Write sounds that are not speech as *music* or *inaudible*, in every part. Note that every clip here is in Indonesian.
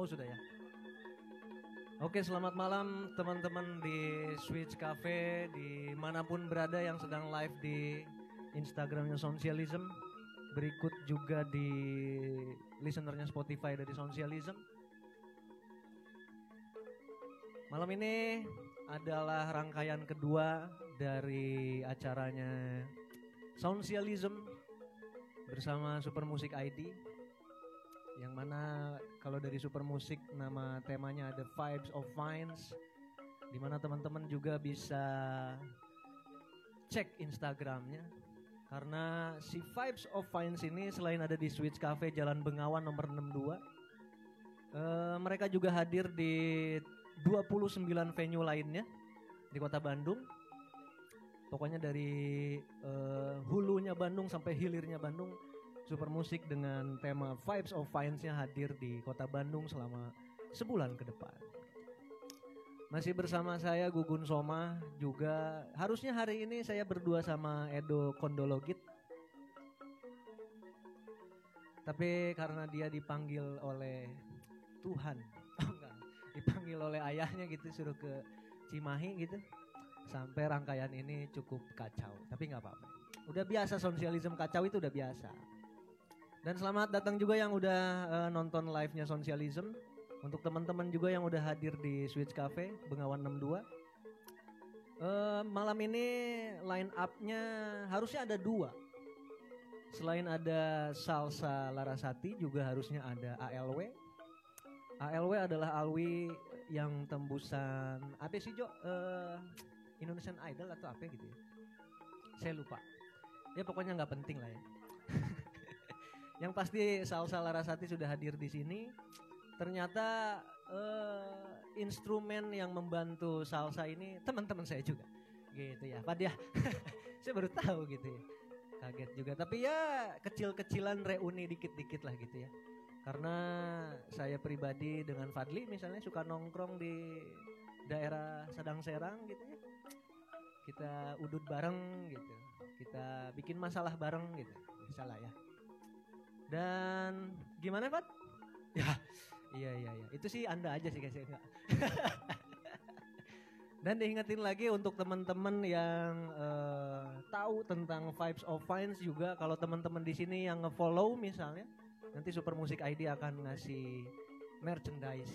Oh sudah ya. Oke selamat malam teman-teman di Switch Cafe di mana pun berada yang sedang live di Instagramnya Socialism. Berikut juga di listenernya Spotify dari Socialism. Malam ini adalah rangkaian kedua dari acaranya Socialism bersama Super Musik ID yang mana kalau dari Super Musik nama temanya ada Vibes of Vines di mana teman-teman juga bisa cek Instagramnya. Karena si Vibes of Vines ini selain ada di Switch Cafe Jalan Bengawan nomor 62 eh, mereka juga hadir di 29 venue lainnya di kota Bandung. Pokoknya dari eh, hulunya Bandung sampai hilirnya Bandung Super Musik dengan tema Vibes of Vines-nya hadir di kota Bandung selama sebulan ke depan. Masih bersama saya Gugun Soma juga harusnya hari ini saya berdua sama Edo Kondologit. Tapi karena dia dipanggil oleh Tuhan, *laughs* oh dipanggil oleh ayahnya gitu suruh ke Cimahi gitu. Sampai rangkaian ini cukup kacau, tapi nggak apa-apa. Udah biasa sosialisme kacau itu udah biasa. Dan selamat datang juga yang udah uh, nonton live-nya Socialism. Untuk teman-teman juga yang udah hadir di Switch Cafe Bengawan 62. Uh, malam ini line up-nya harusnya ada dua. Selain ada Salsa Larasati juga harusnya ada ALW. ALW adalah Alwi yang tembusan apa sih Jo? Uh, Indonesian Idol atau apa gitu ya? Saya lupa. Ya pokoknya nggak penting lah ya. Yang pasti Salsa Larasati sudah hadir di sini. Ternyata uh, instrumen yang membantu salsa ini teman-teman saya juga. Gitu ya. Ya. *laughs* saya baru tahu gitu ya. Kaget juga. Tapi ya kecil-kecilan reuni dikit-dikit lah gitu ya. Karena saya pribadi dengan Fadli misalnya suka nongkrong di daerah Sadang Serang gitu ya. Kita udut bareng gitu. Kita bikin masalah bareng gitu. Misalnya ya dan gimana Pak? Ya, *laughs* iya iya iya. Itu sih Anda aja sih guys ya enggak. *laughs* Dan diingetin lagi untuk teman-teman yang uh, tahu tentang Vibes of Vines juga kalau teman-teman di sini yang nge-follow misalnya nanti Super Musik ID akan ngasih merchandise.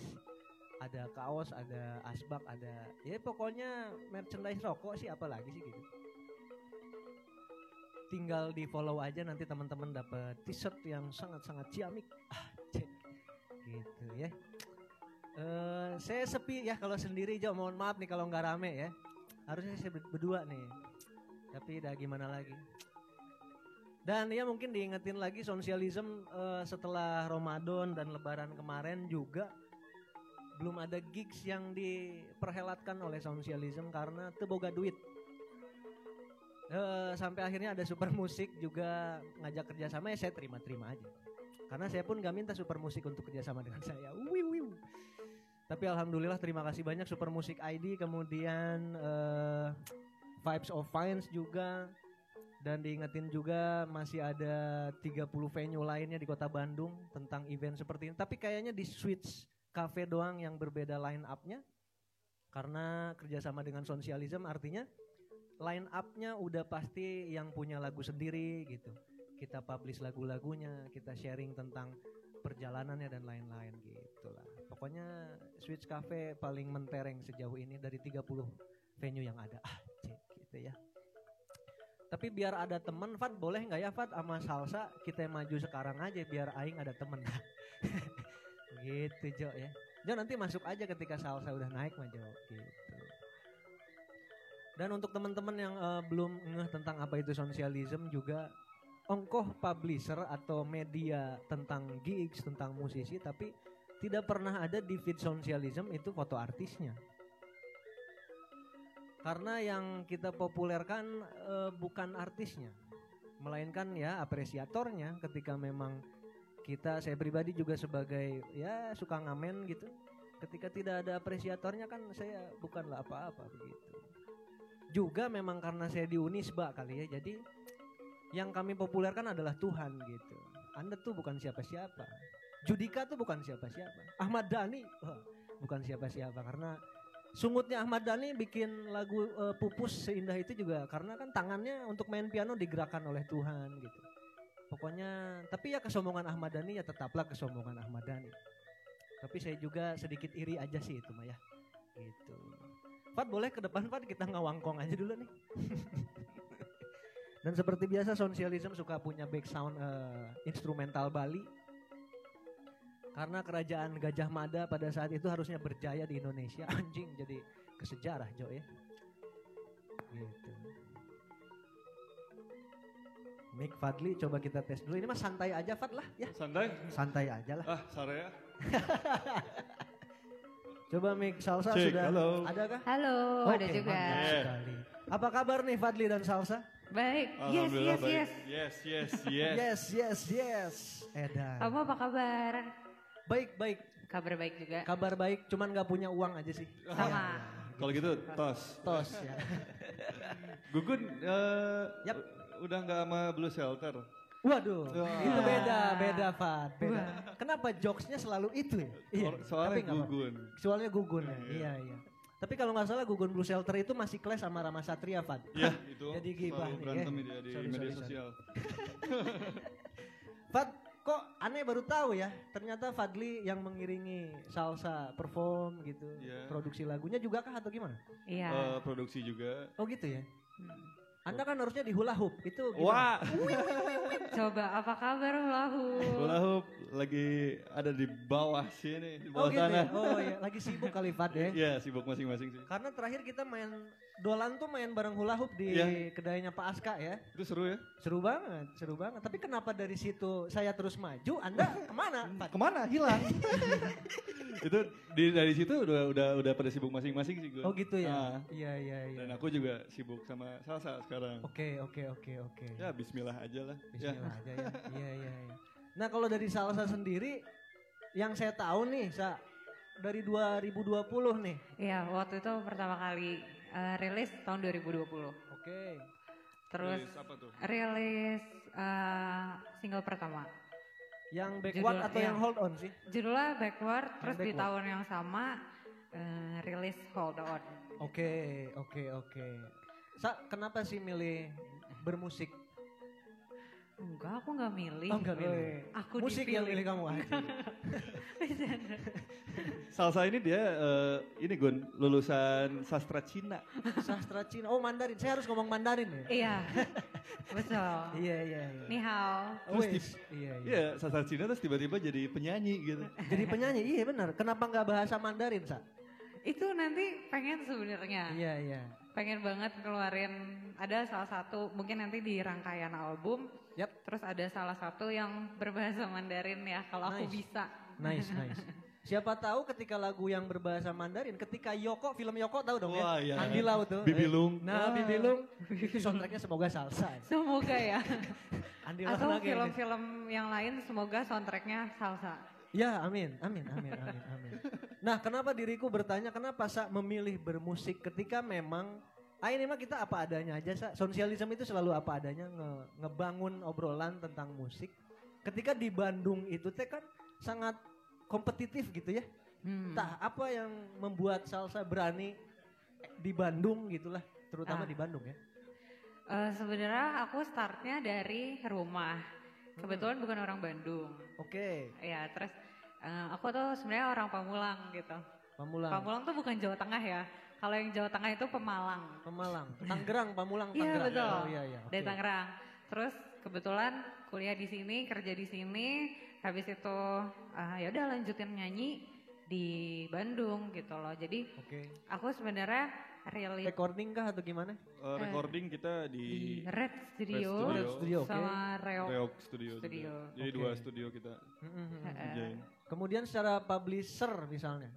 Ada kaos, ada asbak, ada ya pokoknya merchandise rokok sih apalagi sih gitu tinggal di follow aja nanti teman-teman dapat t-shirt yang sangat-sangat ciamik. Ah gitu ya. Uh, saya sepi ya kalau sendiri Jo. Mohon maaf nih kalau nggak rame ya. Harusnya saya berdua nih. Tapi udah gimana lagi? Dan ya mungkin diingetin lagi sosialism uh, setelah Ramadan dan Lebaran kemarin juga belum ada gigs yang diperhelatkan oleh sosialism karena teboga duit uh, sampai akhirnya ada super musik juga ngajak kerjasama ya saya terima-terima aja. Karena saya pun gak minta super musik untuk kerjasama dengan *laughs* saya. Wiu, wiu. tapi alhamdulillah terima kasih banyak super musik ID kemudian uh, vibes of Vines juga. Dan diingetin juga masih ada 30 venue lainnya di kota Bandung tentang event seperti ini. Tapi kayaknya di Switch Cafe doang yang berbeda line up-nya. Karena kerjasama dengan sosialisme artinya line up-nya udah pasti yang punya lagu sendiri gitu. Kita publish lagu-lagunya, kita sharing tentang perjalanannya dan lain-lain gitu lah. Pokoknya Switch Cafe paling mentereng sejauh ini dari 30 venue yang ada. Ah, cek gitu ya. Tapi biar ada temen, Fat boleh nggak ya Fat sama salsa kita maju sekarang aja biar Aing ada temen. *laughs* gitu Jo ya. Jo nanti masuk aja ketika salsa udah naik mah Jo gitu. Dan untuk teman-teman yang uh, belum ngeh tentang apa itu sosialisme juga ongkoh publisher atau media tentang gigs, tentang musisi tapi tidak pernah ada di feed sosialisme itu foto artisnya. Karena yang kita populerkan uh, bukan artisnya, melainkan ya apresiatornya ketika memang kita saya pribadi juga sebagai ya suka ngamen gitu. Ketika tidak ada apresiatornya kan saya bukanlah apa-apa begitu juga memang karena saya di Unisba kali ya. Jadi yang kami populerkan adalah Tuhan gitu. Anda tuh bukan siapa-siapa. Judika tuh bukan siapa-siapa. Ahmad Dhani wah, bukan siapa-siapa karena sungutnya Ahmad Dhani bikin lagu eh, Pupus seindah itu juga karena kan tangannya untuk main piano digerakkan oleh Tuhan gitu. Pokoknya tapi ya kesombongan Ahmad Dhani ya tetaplah kesombongan Ahmad Dhani. Tapi saya juga sedikit iri aja sih itu mah ya. Gitu. Fat boleh ke depan Fat kita ngawangkong aja dulu nih. *laughs* Dan seperti biasa Sosialism suka punya back sound eh, instrumental Bali. Karena kerajaan Gajah Mada pada saat itu harusnya berjaya di Indonesia. *laughs* Anjing jadi kesejarah Jo ya. Gitu. Mick Fadli coba kita tes dulu. Ini mah santai aja Fat lah ya. Santai? Santai aja lah. Ah, Saraya. *laughs* Coba Mick Salsa Cek, sudah halo. ada kah? Halo, ada Oke, juga. Yeah. sekali. Apa kabar nih Fadli dan Salsa? Baik. Yes, yes, baik. yes. Yes, yes, yes. Yes, yes, yes. Edan. Kamu apa kabar? Baik, baik. Kabar baik juga. Kabar baik, cuman nggak punya uang aja sih. Sama. Kalau gitu, tos. Tos ya. Gugun, eh, Yap. udah nggak sama Blue Shelter. Waduh, Wah. itu beda, beda Fad. Beda. Kenapa jokesnya selalu itu ya? Soal- Soalnya tapi. Gugun. Soalnya gugun ya. Iya. Iya, iya. Tapi kalau nggak salah gugun Blue Shelter itu masih clash sama Rama Satria, Fad. Iya, *laughs* itu Jadi gibah nih, berantem ya. dia di Sorry, media sorry, sosial. *laughs* Fad, kok aneh baru tahu ya. Ternyata Fadli yang mengiringi salsa perform gitu. Iya. Produksi lagunya juga kah atau gimana? Iya. Eh, produksi juga. Oh gitu ya. Hmm. Anda kan harusnya di hula hoop. Itu gimana? Wah, Coba apa kabar Lahu? Hula hoop lagi ada di bawah sini, di Oh bawah gitu sana. ya. Oh iya, lagi sibuk kali Fad ya. Iya, sibuk masing-masing sih. Karena terakhir kita main Dolan tuh main bareng hula hoop di Iya. kedainya Pak Aska ya. Itu seru ya. Seru banget, seru banget. Tapi kenapa dari situ saya terus maju, Anda ke mana? Fad? *laughs* Ke mana? Hilang. *laughs* itu di dari situ udah udah udah pada sibuk masing-masing sih gue. Oh gitu ya. Ah, Iya iya iya. dan aku juga sibuk sama salsa sekarang. Oke oke oke oke. Ya Bismillah aja lah. Ya. Bismillah aja ya. Iya iya iya. Nah kalau dari salsa sendiri, yang saya tahu nih, sa dari 2020 nih. Iya, waktu itu pertama kali eh, rilis tahun 2020. Oke. Terus Rilis apa tuh? rilis eh, single pertama. Yang backward Judul- atau iya. yang hold on sih? Judulnya Backward, terus di Backward. tahun yang sama eh, rilis Hold On. Oke oke oke. Sa kenapa sih milih bermusik? Enggak, aku nggak milih. Oh enggak milih. Aku Musik yang milih dipilih. kamu *laughs* aja. Salsa ini dia eh, ini Gun lulusan sastra Cina. Sastra Cina. Oh Mandarin. Saya harus ngomong Mandarin ya? Iya, betul. Iya iya iya. Ni hao. Terus Wes, iya iya. Iya, sastra Cina terus tiba-tiba jadi penyanyi gitu. Jadi penyanyi, iya benar. Kenapa nggak bahasa Mandarin, Sa? Itu nanti pengen sebenarnya. Iya iya. Pengen banget keluarin ada salah satu mungkin nanti di rangkaian album Yap. terus ada salah satu yang berbahasa Mandarin ya kalau aku Nice. bisa Nice nice. Siapa tahu ketika lagu yang berbahasa Mandarin, ketika Yoko, film Yoko tahu dong Wah, ya? iya. Andi Lau tuh. Bibilung. Nah, Wah. Bibilung. Itu soundtracknya semoga salsa. semoga ya *laughs* Andi atau Lau lagi. film-film yang lain semoga soundtracknya salsa Ya, amin, amin, amin, amin, amin. Nah, kenapa diriku bertanya kenapa Sa memilih bermusik ketika memang Ah ini mah kita apa adanya aja Sa. Sosialisme itu selalu apa adanya nge- ngebangun obrolan tentang musik. Ketika di Bandung itu teh kan sangat kompetitif gitu ya. Hmm. Entah apa yang membuat salsa berani di Bandung gitulah, terutama Ah. di Bandung ya. Eh, sebenarnya aku startnya dari rumah kebetulan bukan orang Bandung Oke, ya terus eh, aku tuh sebenarnya orang Pamulang gitu Pamulang. Pamulang tuh bukan Jawa Tengah ya kalau yang Jawa Tengah itu Pemalang Pemalang, Tangerang, Pamulang, Iya, Tangerang. betul. Oh iya iya. dari. Tangerang. Terus kebetulan kuliah di sini, kerja di sini, habis itu ah, ya udah lanjutin nyanyi di Bandung gitu loh. Jadi Oke. aku sebenarnya rilis Recording kah atau gimana? Eh, recording kita di di Red Studio, Red Red Studio, oke. sama Reok. Reok Studio. juga. Studio. Jadi Oke. dua studio kita Mm-mm. Eh, kerjain. Kemudian secara publisher misalnya,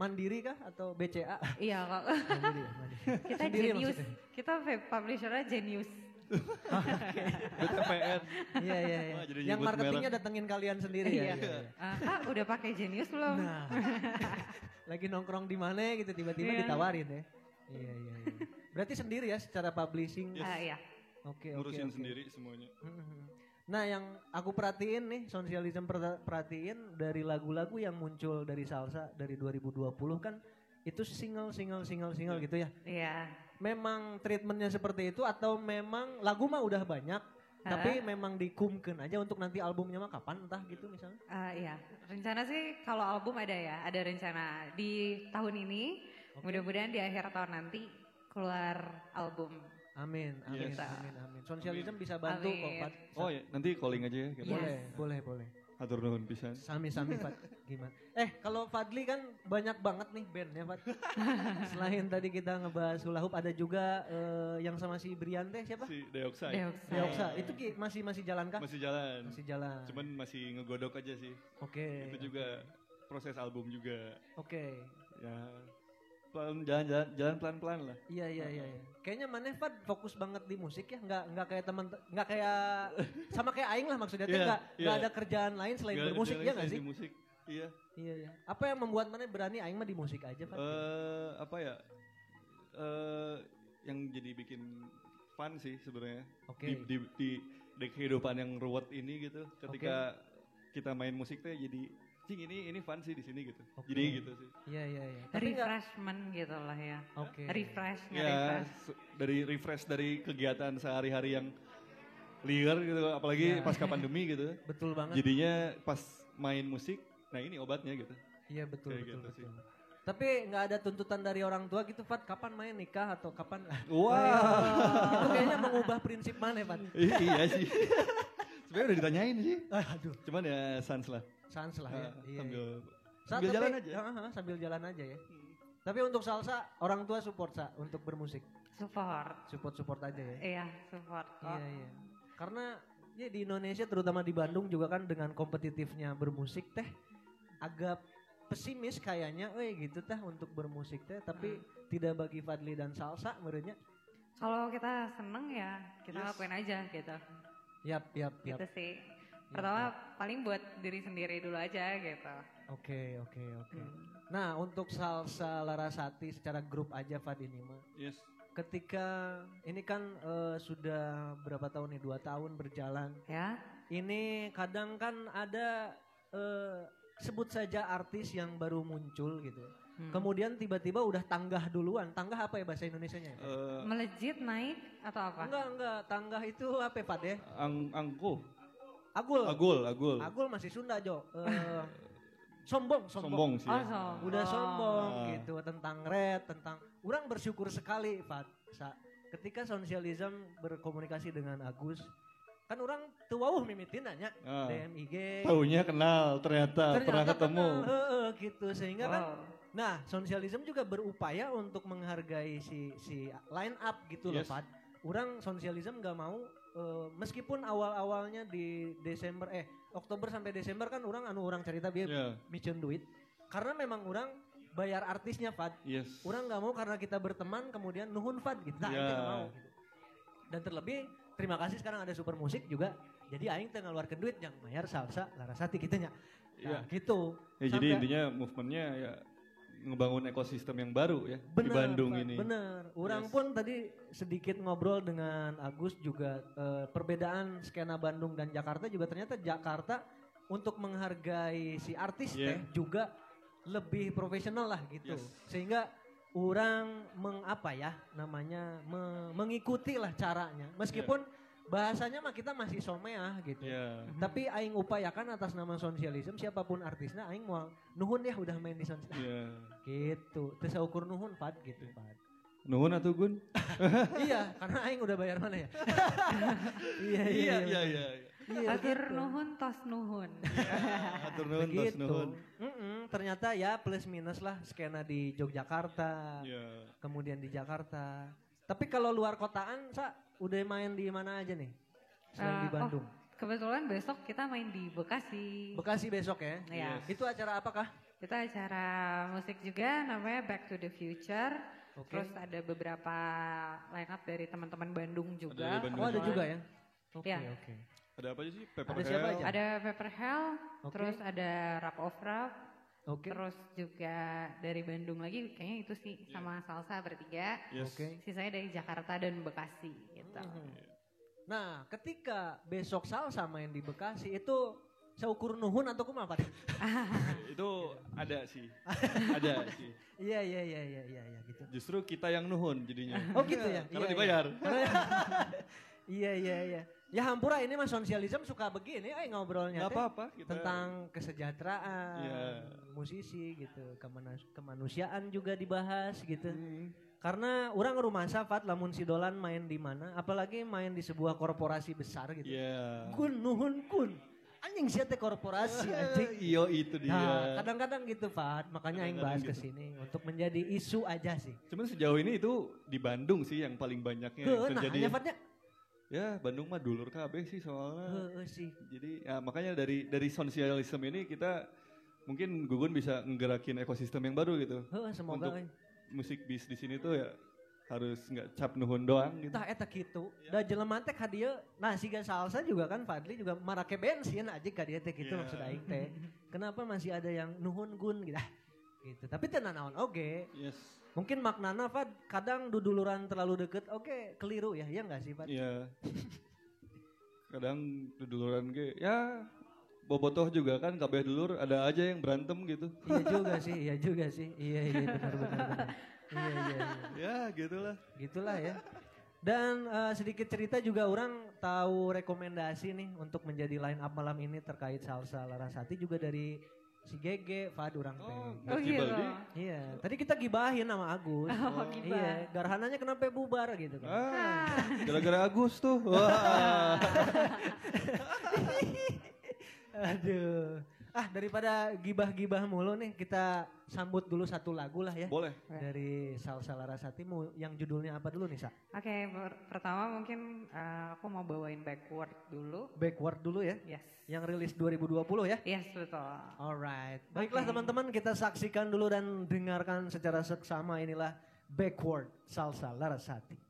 mandiri kah atau BCA? Iya kok. mandiri, ya, mandiri. kita Sendiri genius. maksudnya? Kita publishernya genius. *laughs* BTPN. Iya iya iya. Yang marketingnya datengin kalian sendiri ya. Iya. iya, iya. Ah, Kak udah pakai genius belum? Nah, *laughs* lagi nongkrong di mana gitu tiba-tiba Iya. ditawarin ya. Iya iya iya. Berarti sendiri ya secara publishing. Yes. Ah, iya. Oke oke. Ngurusin oke. sendiri semuanya. Nah yang aku perhatiin nih, sosialism per- perhatiin dari lagu-lagu yang muncul dari salsa dari 2020 kan itu single, single, single, single gitu ya. Iya. Memang treatmentnya seperti itu atau memang lagu mah udah banyak, tapi memang dikumken aja untuk nanti albumnya mah kapan entah gitu misalnya. Eh, iya, rencana sih kalau album ada ya, ada rencana di tahun ini. Mudah-mudahan di akhir tahun nanti keluar album. Amin, amin, Yes. amin, amin. Sosialism bisa bantu Amin. kok, Pat. Oh ya, nanti calling aja ya. Yes. Boleh, boleh, boleh. Atur nuhun pisan. Sami-sami Fat, gimana? Eh kalau Fadli kan banyak banget nih bandnya Fat. *laughs* Selain tadi kita ngebahas hula hoop, ada juga eh, yang sama si Brian teh siapa? Si Deoxide. Deoxide. Deoksa. Itu Ki, masih masih jalan kah? Masih jalan. Masih jalan. Cuman masih ngegodok aja sih. Oke. Itu juga proses album juga. Oke. Ya pelan jalan jalan jalan pelan pelan lah. Iya iya iya. iya. Kayaknya Maneh Fat fokus banget di musik ya, nggak nggak kayak teman nggak kayak *laughs* sama kayak Aing lah maksudnya tuh Iya, nggak nggak iya. ada kerjaan lain selain ada bermusik ya nggak sih? di musik. Iya. Iya iya. Apa yang membuat Maneh berani Aing mah di musik aja Fat? Eh apa ya? Eh yang jadi bikin fun sih sebenarnya. Oke. Di, di, di, di kehidupan yang ruwet ini gitu. Ketika kita main musik teh jadi cing ini ini fun sih di sini gitu. Oke. Jadi gitu sih. Iya iya iya. Refreshment gitu lah ya. Oke. Refresh, Ya, nge-refresh. se- dari refresh dari kegiatan sehari-hari yang liar gitu, apalagi Ya. pasca pandemi gitu. *laughs* Betul banget. Jadinya pas main musik, nah ini obatnya gitu. Iya betul Kayak betul gitu betul. Tapi nggak ada tuntutan dari orang tua gitu, Fat. Kapan main nikah atau kapan? *laughs* Wah, itu kayaknya mengubah prinsip mana, Fat? iya sih. *laughs* Sebenarnya udah ditanyain sih. Aduh, Cuman ya sans lah. Sans lah ya. Ah, Iya, sambil iya. Sa- sambil tapi- jalan aja. Ah, ah, sambil jalan aja ya. Tapi untuk salsa, orang tua support sa untuk bermusik. Support. Support-support aja ya. Iya, support kok. Iya, iya. Karena ya di Indonesia terutama di Bandung juga kan dengan kompetitifnya bermusik teh agak pesimis kayaknya, eh gitu teh untuk bermusik teh, tapi tidak bagi Fadli dan salsa menurutnya. Kalau kita seneng ya kita Yes. lakuin aja gitu. Yap, yap, yap. Gitu sih. Pertama paling buat diri sendiri dulu aja gitu. Oke, oke, oke. Hmm. Nah, untuk salsa Larasati secara grup aja Fad ini mah. Yes. Ketika ini kan eh, sudah berapa tahun nih? Dua tahun berjalan. Ya. Ini kadang kan ada eh, sebut saja artis yang baru muncul gitu. Hmm. Kemudian tiba-tiba udah tanggah duluan. Tanggah apa ya bahasa Indonesianya? ya? Eh, Melejit naik atau apa? Enggak, enggak. Tanggah itu apa ya, Fad ya? ang angkuh, Agul. agul, agul. Agul masih Sunda, Jo. Eh, sombong, sombong. Sombong sih. Oh, ya. so. udah sombong Ah. gitu tentang red tentang orang bersyukur sekali Fat Sa- ketika sosialism berkomunikasi dengan Agus kan orang tuh wow mimitin nanya Ah. DMIG Taunya kenal, ternyata, pernah ternyata ketemu. kenal, heeh, gitu sehingga kan Wow. nah sosialism juga berupaya untuk menghargai si si line up gitu loh Yes. Fat orang sosialism nggak mau eh, meskipun awal-awalnya di Desember eh Oktober sampai Desember kan orang anu orang cerita biar Ya, micen duit. Karena memang orang bayar artisnya Fad. Yes. orang nggak mau karena kita berteman kemudian nuhun Fad gitu. Nah, nggak mau gitu. dan terlebih terima kasih sekarang ada super musik juga. Jadi aing teh ngeluarkan duit yang bayar salsa larasati gitu nya nah, Iya. gitu. Ya, jadi Sampai- intinya movementnya ya ngebangun ekosistem yang baru ya di Bener, Bandung Fad, ini. bener orang Yes. pun tadi sedikit ngobrol dengan Agus juga eh, perbedaan skena Bandung dan Jakarta juga ternyata Jakarta untuk menghargai si artis Yeah. teh juga lebih profesional lah gitu Yes. sehingga orang mengapa ya namanya me- mengikuti lah caranya meskipun bahasanya mah kita masih someah gitu Ya. tapi aing upayakan atas nama sosialisme siapa pun artisnya aing mau nuhun ya udah main di sosialisme Ya. gitu terus ukur nuhun pad gitu pad Nuhun atuh Gun? *laughs* iya karena aing udah bayar mana ya *laughs* iya Iya, iya, iya. iya Atur gitu. nuhun tos nuhun. Atur nuhun, tos nuhun. Mm-mm, ternyata ya plus minus lah skena di Yogyakarta Ya. kemudian di Jakarta tapi kalau luar kotaan sa udah main di mana aja nih selain Eh, di Bandung Kebetulan besok kita main di Bekasi. Bekasi besok ya Ya. Yes. itu acara apakah Kita acara musik juga namanya Back to the Future. Oke. Terus ada beberapa line up dari teman-teman Bandung juga. dari Bandung oh ada juga. ya oke Iya. oke Ada apa aja sih? Pepper Ada siapa Hell. aja? Ada Pepper Hell, Oke. terus ada Rap of Rap, oke terus juga dari Bandung lagi kayaknya itu sih sama Salsa bertiga. Yes. oke Sisanya dari Jakarta dan Bekasi gitu. Mhm. Nah, ketika besok salsa main di Bekasi itu seukur nuhun atau kumaha Pak? *laughs* Itu ada sih. *laughs* ada sih. Iya iya iya iya iya iya gitu. Justru kita yang nuhun jadinya. Oh gitu ya. *laughs* Karena Iya, dibayar. Iya iya iya. Ya hampura ini mah sosialisme suka begini, eh ngobrolnya Gak apa-apa. kita- tentang kesejahteraan, Iya. musisi gitu, kemana- kemanusiaan juga dibahas gitu. Hmm. Karena orang rumah Fat lamun si Dolan main di mana, apalagi main di sebuah korporasi besar gitu. Iya. Kun nuhun kun. Anjing sia teh korporasi anjing. Iyo itu dia. Nah, kadang-kadang gitu Fat, makanya yang bahas Kadang-kadang ke sini untuk menjadi isu aja sih. Cuman sejauh ini itu di Bandung sih yang paling banyaknya yang nah, terjadi. hanya Fatnya. Ya Bandung mah dulur KB sih soalnya. Heeh sih. Jadi ya makanya dari dari sosialisme ini kita mungkin Gugun bisa nggerakin ekosistem yang baru gitu. Heeh, semoga Untuk-. Musik bis di sini tuh ya harus nggak cap nuhun doang gitu. Tah eta kitu. Ya. Da jelema teh ka dieu nah siga salsa juga kan Fadli juga marake bensin aja ka dieu teh kitu Iya. maksud aing teh. Kenapa masih ada yang nuhun gun gitu. Ah, gitu. Tapi teu naon oge. Yes. Mungkin maknana Fad kadang duduluran terlalu deket oke keliru ya. Iya enggak sih Fad? Iya. Kadang duluran ge ya bobotoh juga kan kabeh dulur ada aja yang berantem gitu. iya juga sih, iya juga sih. Iya iya benar benar benar. *laughs* Iya iya iya. Ya gitulah. Gitulah ya. Dan eh, sedikit cerita juga orang tahu rekomendasi nih untuk menjadi line up malam ini terkait salsa Larasati juga dari si Gege, Fad orang teh. Oh, Oh gitu. Iya, tadi kita gibahin sama Agus. Oh, gibah. Iya, garhananya kenapa bubar gitu kan. Ah, gara-gara Agus tuh. *laughs* Wah. Aduh. Ah, daripada gibah-gibah mulu nih, kita sambut dulu satu lagu lah ya. Boleh. Dari Salsa Larasati mau yang judulnya apa dulu nih, Sa? Oke, per- pertama mungkin eh, aku mau bawain backward dulu. Backward dulu ya. Yes. Yang rilis 2020 ya. Yes, betul. Alright. Baiklah teman-teman kita saksikan dulu dan dengarkan secara seksama inilah Backward Salsa Larasati.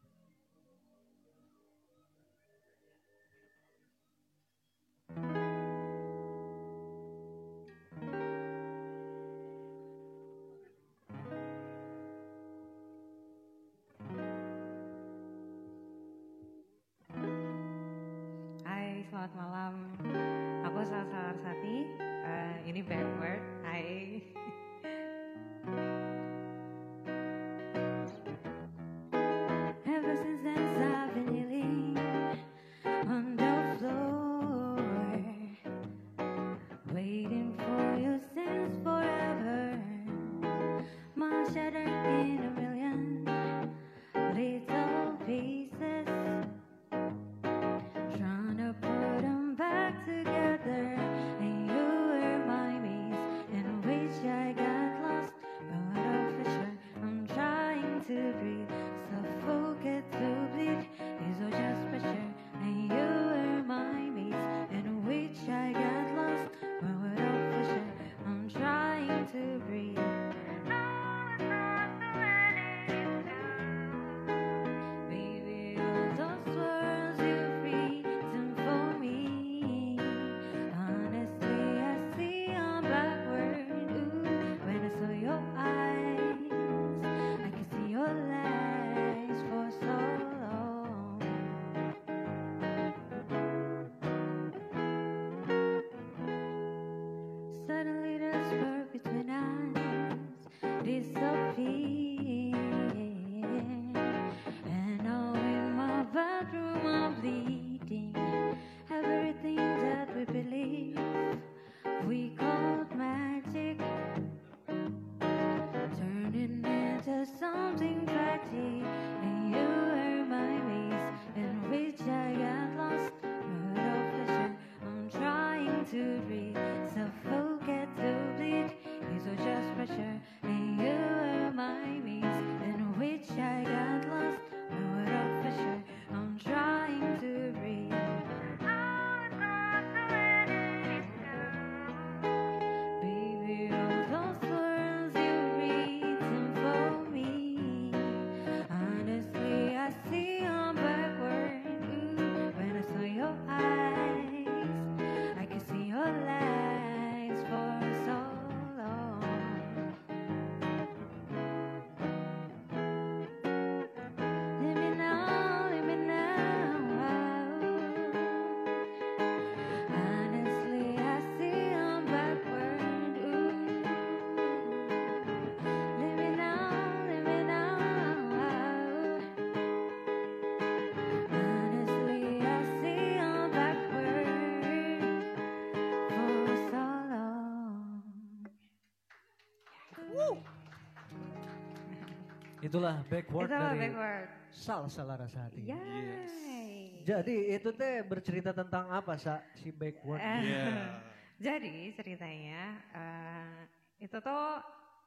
Itulah backward Itu dari backward. salsa Larasati. Yay. Jadi itu teh bercerita tentang apa sa si backward? Eh, Iya. *laughs* Jadi ceritanya eh, itu tuh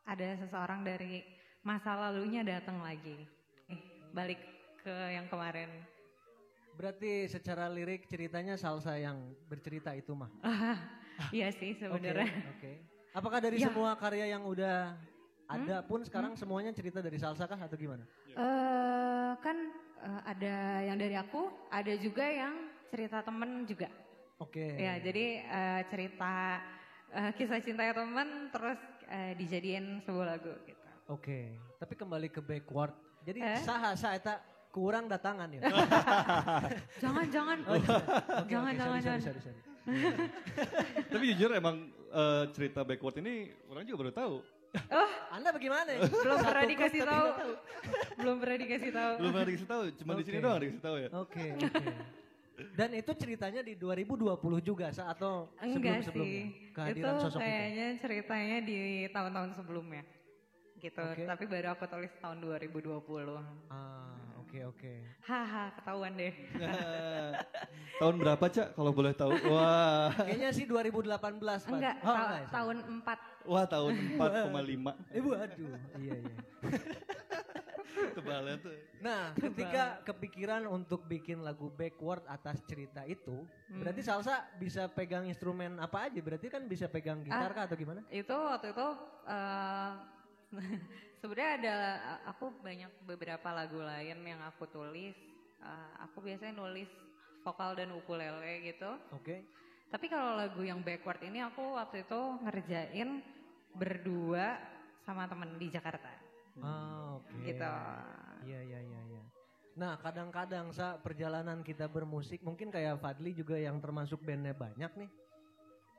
ada seseorang dari masa lalunya datang lagi. Eh, balik ke yang kemarin. Berarti secara lirik ceritanya salsa yang bercerita itu mah. *laughs* Iya sih *laughs* Oke, sebenarnya. Oke. Apakah dari Ya. semua karya yang udah ada pun sekarang semuanya cerita dari salsa kah atau gimana? Eh, kan eh, ada yang dari aku, ada juga yang cerita temen juga. Oke. Ya, jadi eh, cerita eh, kisah cinta temen terus eh, dijadiin sebuah lagu gitu. Oke. Tapi kembali ke backward. Jadi Eh? saha sa eta kurang datangan ya. *laughs* Jangan, jangan. Oh, iya. Jangan, *laughs* jangan, sorry, jangan. sorry, sorry, sorry. Tapi jujur emang eh, cerita backward ini orang juga baru tahu. Anda bagaimana? Belum pernah dikasih tahu. Belum pernah dikasih tahu. Belum pernah dikasih tahu, cuma di sini doang dikasih tahu ya. Oke, oke. Dan itu ceritanya di 2020 juga sa atau Enggak sebelum-sebelumnya? sih. Kehadiran itu sosok itu. kayaknya ceritanya di tahun-tahun sebelumnya. Gitu. Oke. Tapi baru aku tulis tahun 2020. Ah, oke oke. Haha, ketahuan deh. *laughs* Tahun berapa Cak kalau boleh tahu? *laughs* Wah. Kayaknya sih 2018, Pak. Enggak, Oh, ta- enggak tahun 4. Wah tahun 4,5. Ibu aduh. Iya, iya. *laughs* Tebalnya tuh. Nah, ketika kepikiran untuk bikin lagu backward atas cerita itu, Hmm. berarti Salsa bisa pegang instrumen apa aja? Berarti kan bisa pegang gitar Ah. kah atau gimana? Itu waktu itu eh sebenarnya ada aku banyak beberapa lagu lain yang aku tulis. Eh, aku biasanya nulis vokal dan ukulele gitu. Oke. Tapi kalau lagu yang backward ini aku waktu itu ngerjain berdua sama temen di Jakarta. Ah, oke. Gitu. Iya, iya, iya, iya. Nah, kadang-kadang sa perjalanan kita bermusik, mungkin kayak Fadli juga yang termasuk bandnya banyak nih.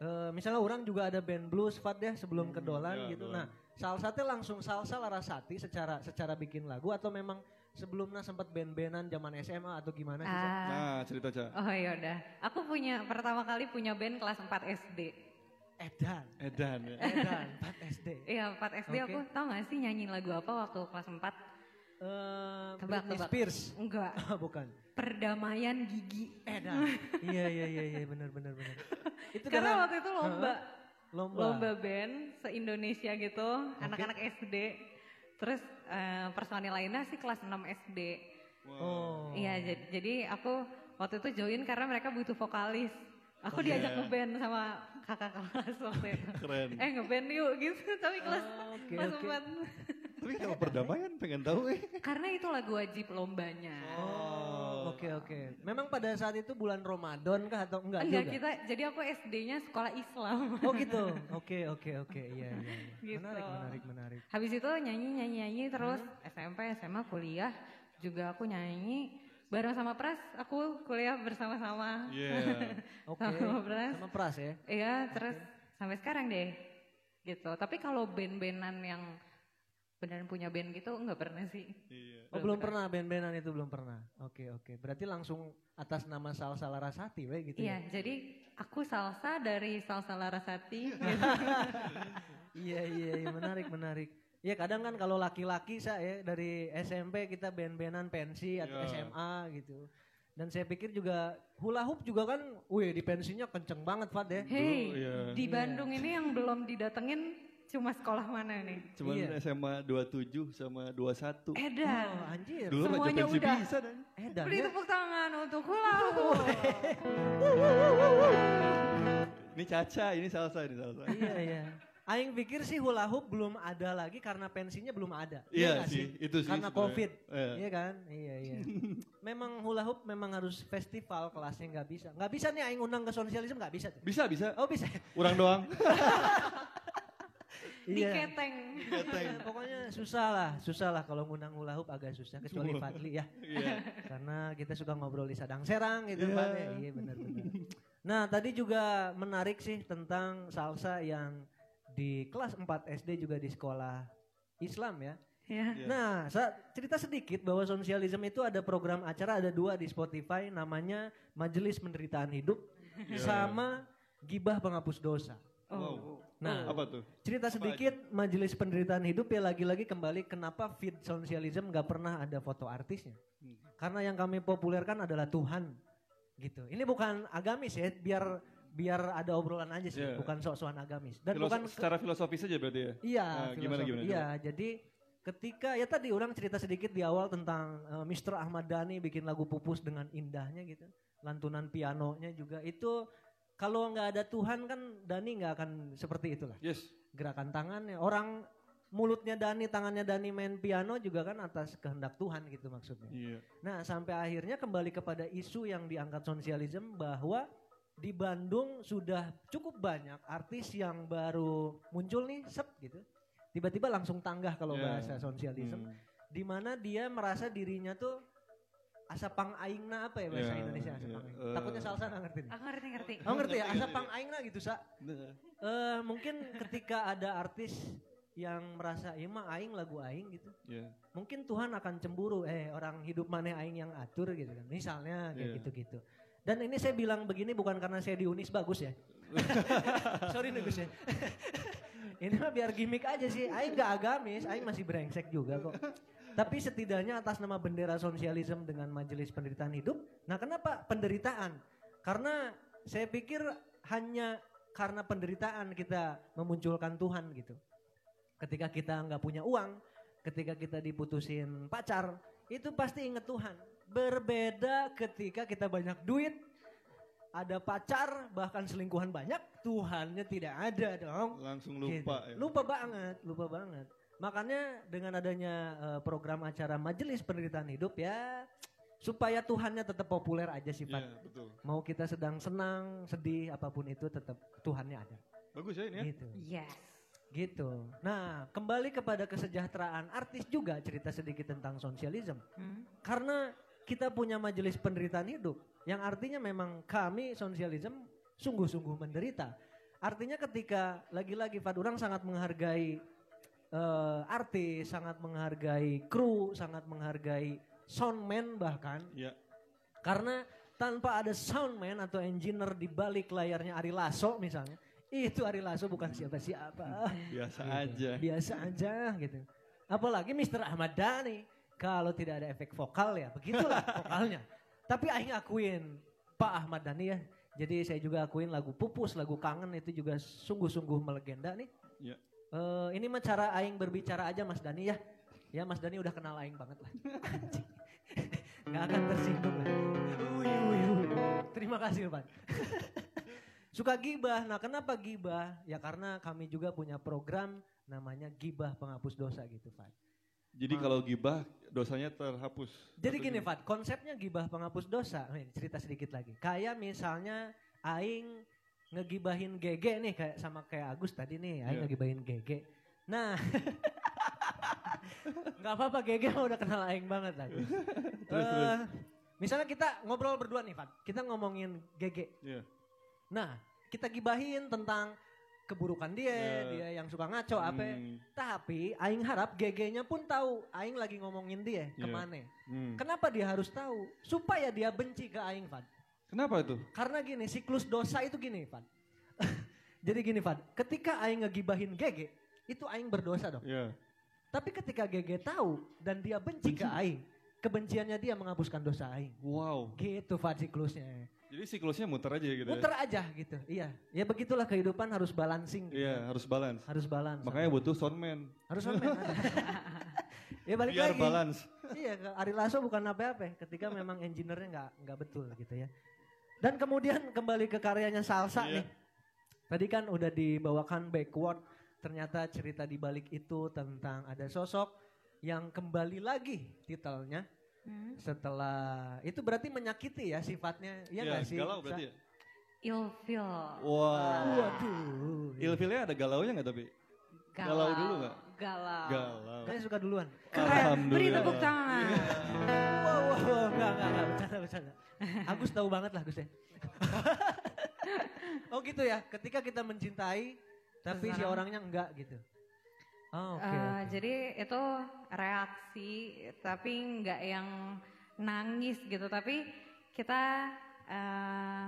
Eh, misalnya orang juga ada band blues Fad ya sebelum ke Dolan ya, gitu. Dolan. Nah, salsa teh langsung salsa Larasati secara secara bikin lagu atau memang sebelumnya sempat band-bandan zaman SMA atau gimana sih? Ah, Nah cerita Cak. oh ya udah. Aku punya pertama kali punya band kelas 4 SD. Edan. Edan ya. Edan, 4 SD. Iya 4 SD Oke. aku tau gak sih nyanyiin lagu apa waktu kelas 4? Eh, Tebak, Britney tebak. Spears. Enggak, Ah, *laughs* bukan. perdamaian gigi. Edan. *laughs* iya, iya, iya, iya, benar, benar, benar. *laughs* Itu Karena dengan- waktu itu lomba, lomba. lomba band se-Indonesia gitu, anak-anak SD. Terus eh, personil lainnya sih kelas 6 SD. Oh. Iya, jadi, jadi aku waktu itu join karena mereka butuh vokalis. Aku diajak Iya. ngeband sama kakak kelas waktu itu. *laughs* Keren. Eh ngeband yuk gitu, *laughs* tapi kelas Ah, oke, kelas oke. 4. Tapi kalau perdamaian pengen tahu eh. Karena itu lagu wajib lombanya. Oh, oke oke. Memang pada saat itu bulan Ramadan kah atau enggak, Enggak juga? kita, jadi aku SD-nya sekolah Islam. Oh gitu. *laughs* Oke oke oke. Iya iya. iya. Gitu. Menarik menarik menarik. Habis itu nyanyi nyanyi nyanyi terus SMP SMA kuliah juga aku nyanyi bareng sama Pras. Aku kuliah bersama-sama. Iya. *laughs* Oke. Sama Pras. Sama Pras ya. Iya terus sampai sekarang deh. Gitu. Tapi kalau band-bandan yang beneran punya band gitu enggak pernah sih. Iya. Oh belum pernah band-bandan itu belum pernah. Oke oke. Berarti langsung atas nama Salsa Larasati we gitu Iya, ya. jadi aku salsa dari Salsa Larasati. *laughs* Iya iya iya menarik menarik. Ya kadang kan kalau laki-laki saya ya dari SMP kita band-bandan pensi atau Iya. SMA gitu. Dan saya pikir juga hula hoop juga kan, wih di pensinya kenceng banget Fad ya. Hei, iya. di Bandung ini yang belum didatengin cuma sekolah mana nih? Cuman Iya. SMA 27 sama 21. Edan. Oh anjir. Dulu semuanya udah. bisa dan. Edan Beri ya. tepuk tangan untuk hula hoop. Ini Caca, ini salsa, ini salsa. iya iya. Aing pikir sih hula hoop belum ada lagi karena pensinya belum ada. Iya nggak sih, itu sih Karena covid. Iya. Iya kan? Iya iya. *laughs* memang hula hoop memang harus festival kelasnya nggak bisa. Nggak bisa nih Aing undang ke sosialisme nggak bisa. tuh. Bisa, bisa. Oh bisa. Orang doang. *laughs* Di Iya. *laughs* keteng. Pokoknya susah lah, susah lah kalau ngundang hula hoop agak susah kecuali Fadli ya. Iya. *laughs* Karena kita suka ngobrol di Sadang Serang gitu Iya. Pak. ya. Iya benar-benar. Nah tadi juga menarik sih tentang salsa yang di kelas 4 SD juga di sekolah Islam ya. Ya. Iya. Nah sa- cerita sedikit bahwa sosialisme itu ada program acara ada dua di Spotify namanya Majelis Penderitaan Hidup Iya. sama Gibah Penghapus Dosa. Oh. Nah, Apa tuh? cerita sedikit majelis penderitaan hidup ya lagi-lagi kembali kenapa feed socialism nggak pernah ada foto artisnya. Hmm. Karena yang kami populerkan adalah Tuhan. Gitu. Ini bukan agamis ya, biar biar ada obrolan aja sih, Iya. bukan sok-sokan agamis. Dan Filoso- bukan secara filosofis aja berarti ya? Iya, Nah, gimana, gimana, Iya, jadi ketika ya tadi orang cerita sedikit di awal tentang eh, Mr. Ahmad Dhani bikin lagu pupus dengan indahnya gitu. Lantunan pianonya juga itu kalau nggak ada Tuhan kan Dhani nggak akan seperti itulah. Yes. Gerakan tangannya orang mulutnya Dhani, tangannya Dhani main piano juga kan atas kehendak Tuhan gitu maksudnya. Iya. Nah, sampai akhirnya kembali kepada isu yang diangkat sosialisme bahwa di Bandung sudah cukup banyak artis yang baru muncul nih, sep gitu. Tiba-tiba langsung tanggah kalau Ya. bahasa sosialisme. Hmm. Di mana dia merasa dirinya tuh asapang aingna apa ya bahasa Ya, Indonesia ya, asapang aing. eh. Takutnya salsa nggak ngerti nih. Aku ngerti ngerti. Oh ngerti ya, Ngerti, asapang aingna gitu, Sa. Eh mungkin ketika ada artis yang merasa, ya mah aing lagu aing gitu ya. mungkin Tuhan akan cemburu eh orang hidup mana aing yang atur gitu kan misalnya kayak Iya. gitu-gitu dan ini saya bilang begini bukan karena saya di Unis bagus ya *laughs* sorry nih Gus ya *laughs* ini mah biar gimmick aja sih aing gak agamis aing masih brengsek juga kok tapi setidaknya atas nama bendera sosialisme dengan majelis penderitaan hidup nah kenapa penderitaan karena saya pikir hanya karena penderitaan kita memunculkan Tuhan gitu ketika kita nggak punya uang ketika kita diputusin pacar itu pasti inget Tuhan. Berbeda ketika kita banyak duit, ada pacar bahkan selingkuhan banyak, Tuhannya tidak ada dong. Langsung Gitu. lupa ya. Lupa banget, lupa banget. Makanya dengan adanya eh, program acara Majelis Penderitaan Hidup ya supaya Tuhannya tetap populer aja sih Pak. Iya, betul. Mau kita sedang senang, sedih, apa pun itu tetap Tuhannya ada. Bagus ya ini ya. Gitu. Yes. Gitu. Nah, kembali kepada kesejahteraan artis juga cerita sedikit tentang sosialisme. Hmm. Karena kita punya majelis penderitaan hidup yang artinya memang kami sosialisme sungguh-sungguh menderita. Artinya ketika lagi-lagi Fad orang sangat menghargai eh, artis, sangat menghargai kru, sangat menghargai soundman bahkan Iya. karena tanpa ada soundman atau engineer di balik layarnya Ari Lasso misalnya, itu Ari Lasso bukan siapa-siapa. Biasa Gitu. aja. Biasa aja gitu. Apalagi Mr. Ahmad Dhani. Kalau tidak ada efek vokal ya begitulah *laughs* vokalnya. Tapi Aing akuin Pak Ahmad Dhani ya. Jadi saya juga akuin lagu Pupus, lagu Kangen itu juga sungguh-sungguh melegenda nih. Iya. Eh, ini mah cara Aing berbicara aja Mas Dhani ya. Ya Mas Dhani udah kenal Aing banget lah. *laughs* Gak akan tersinggung lah. Uy, uy, uy. Terima kasih Pak. *laughs* Suka gibah. Nah kenapa gibah? Ya karena kami juga punya program namanya gibah penghapus dosa gitu Pak. Jadi kalau gibah dosanya terhapus. Jadi gini? Fat, konsepnya gibah penghapus dosa. Nih, cerita sedikit lagi. Kayak misalnya Aing ngegibahin GG nih kayak sama kayak Agus tadi nih, Aing Iya. ngegibahin GG. Nah, *laughs* nggak apa-apa GG udah kenal Aing banget lah. Gus. Terus, Eh, terus. Misalnya kita ngobrol berdua nih Fat, kita ngomongin GG. Iya. Nah, kita gibahin tentang keburukan dia, Iya. dia yang suka ngaco apa. Hmm, Tapi Aing harap GG-nya pun tahu Aing lagi ngomongin dia Iya. ke mana. hmm. Kenapa dia harus tahu? Supaya dia benci ke Aing, Fad. Kenapa itu? Karena gini, siklus dosa itu gini, Fad. *laughs* Jadi gini, Fad. Ketika Aing ngegibahin GG, itu Aing berdosa dong. Iya. Tapi ketika GG tahu dan dia benci, ke Aing, kebenciannya dia menghapuskan dosa Aing. Wow. Gitu, Fad, siklusnya. Jadi siklusnya muter aja gitu. ya? Muter aja gitu. Iya. Ya begitulah kehidupan harus balancing. gitu. Iya, harus balance. Harus balance. Makanya butuh soundman. harus on man. *laughs* ya balik Biar lagi. balance. iya, Ari Lasso bukan apa-apa ketika memang engineer-nya nggak nggak betul gitu ya. Dan kemudian kembali ke karyanya Salsa Iya. nih. Tadi kan udah dibawakan backward, ternyata cerita di balik itu tentang ada sosok yang kembali lagi titelnya Hmm. setelah itu berarti menyakiti ya sifatnya, iya Iya, nggak sih? galau berarti ya? Ilfil. Wah. Waduh. Ilfilnya ada galaunya nggak tapi? Galau dulu nggak? Galau. Galau. Kayaknya suka duluan. Keren. Beri tepuk tangan. Wow, wow, wow, enggak, enggak, enggak, bercanda, bercanda. Agus tahu banget lah Gus ya. *laughs* oh gitu ya, ketika kita mencintai, tapi si orangnya enggak gitu. Oh, oke. Eh, oke. Jadi itu reaksi, tapi nggak yang nangis gitu. Tapi kita eh,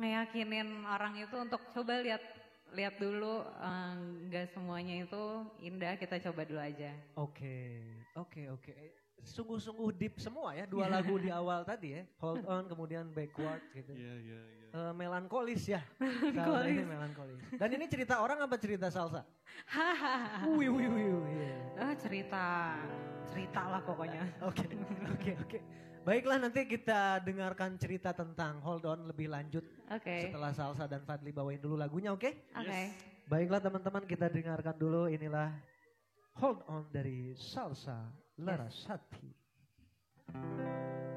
ngeyakinin orang itu untuk coba lihat lihat dulu eh, nggak semuanya itu indah kita coba dulu aja Oke, oke, oke. Sungguh-sungguh deep semua ya dua *laughs* lagu di awal tadi ya. Hold on, kemudian backward gitu. Iya, iya, iya. Eh, melankolis ya. *laughs* Salsa ini melankolis. Dan ini cerita orang apa cerita salsa? hahaha *laughs* Wih, wih, wih. Ah, cerita cerita lah pokoknya Oke, oke, oke. Baiklah nanti kita dengarkan cerita tentang Hold On lebih lanjut oke. setelah Salsa dan Fadli bawain dulu lagunya, oke? oke. Baiklah teman-teman kita dengarkan dulu. Inilah Hold On dari Salsa Larasati. Baby,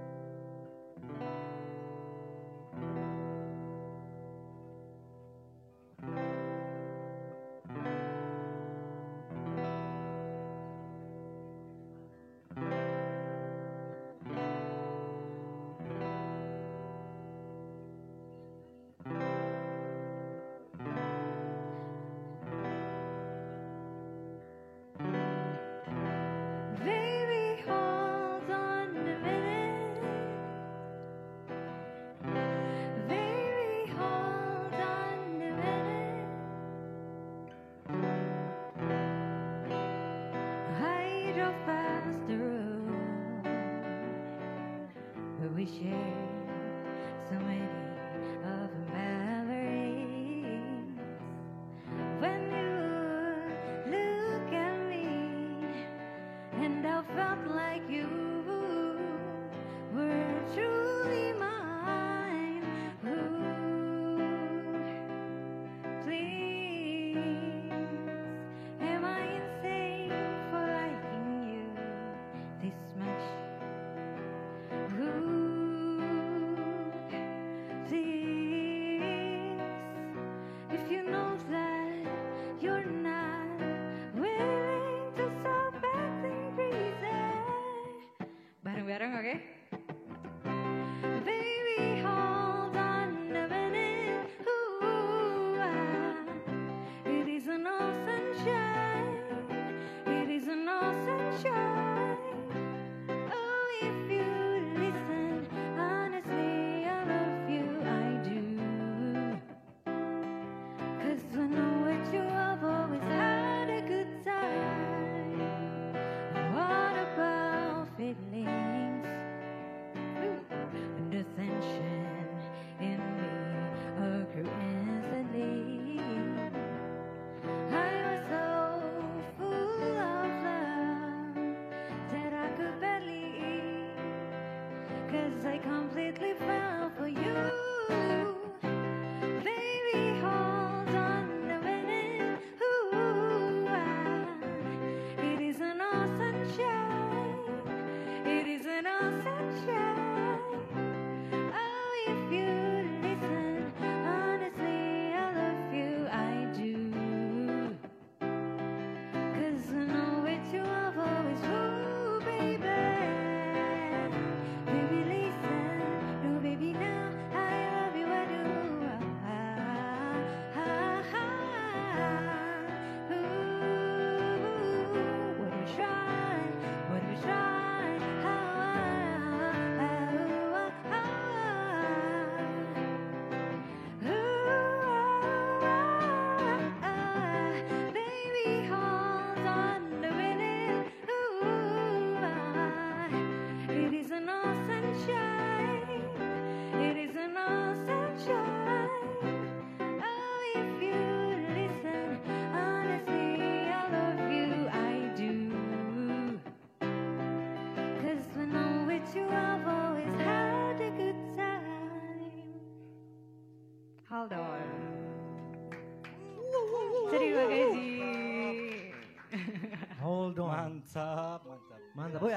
bareng-bareng perfectly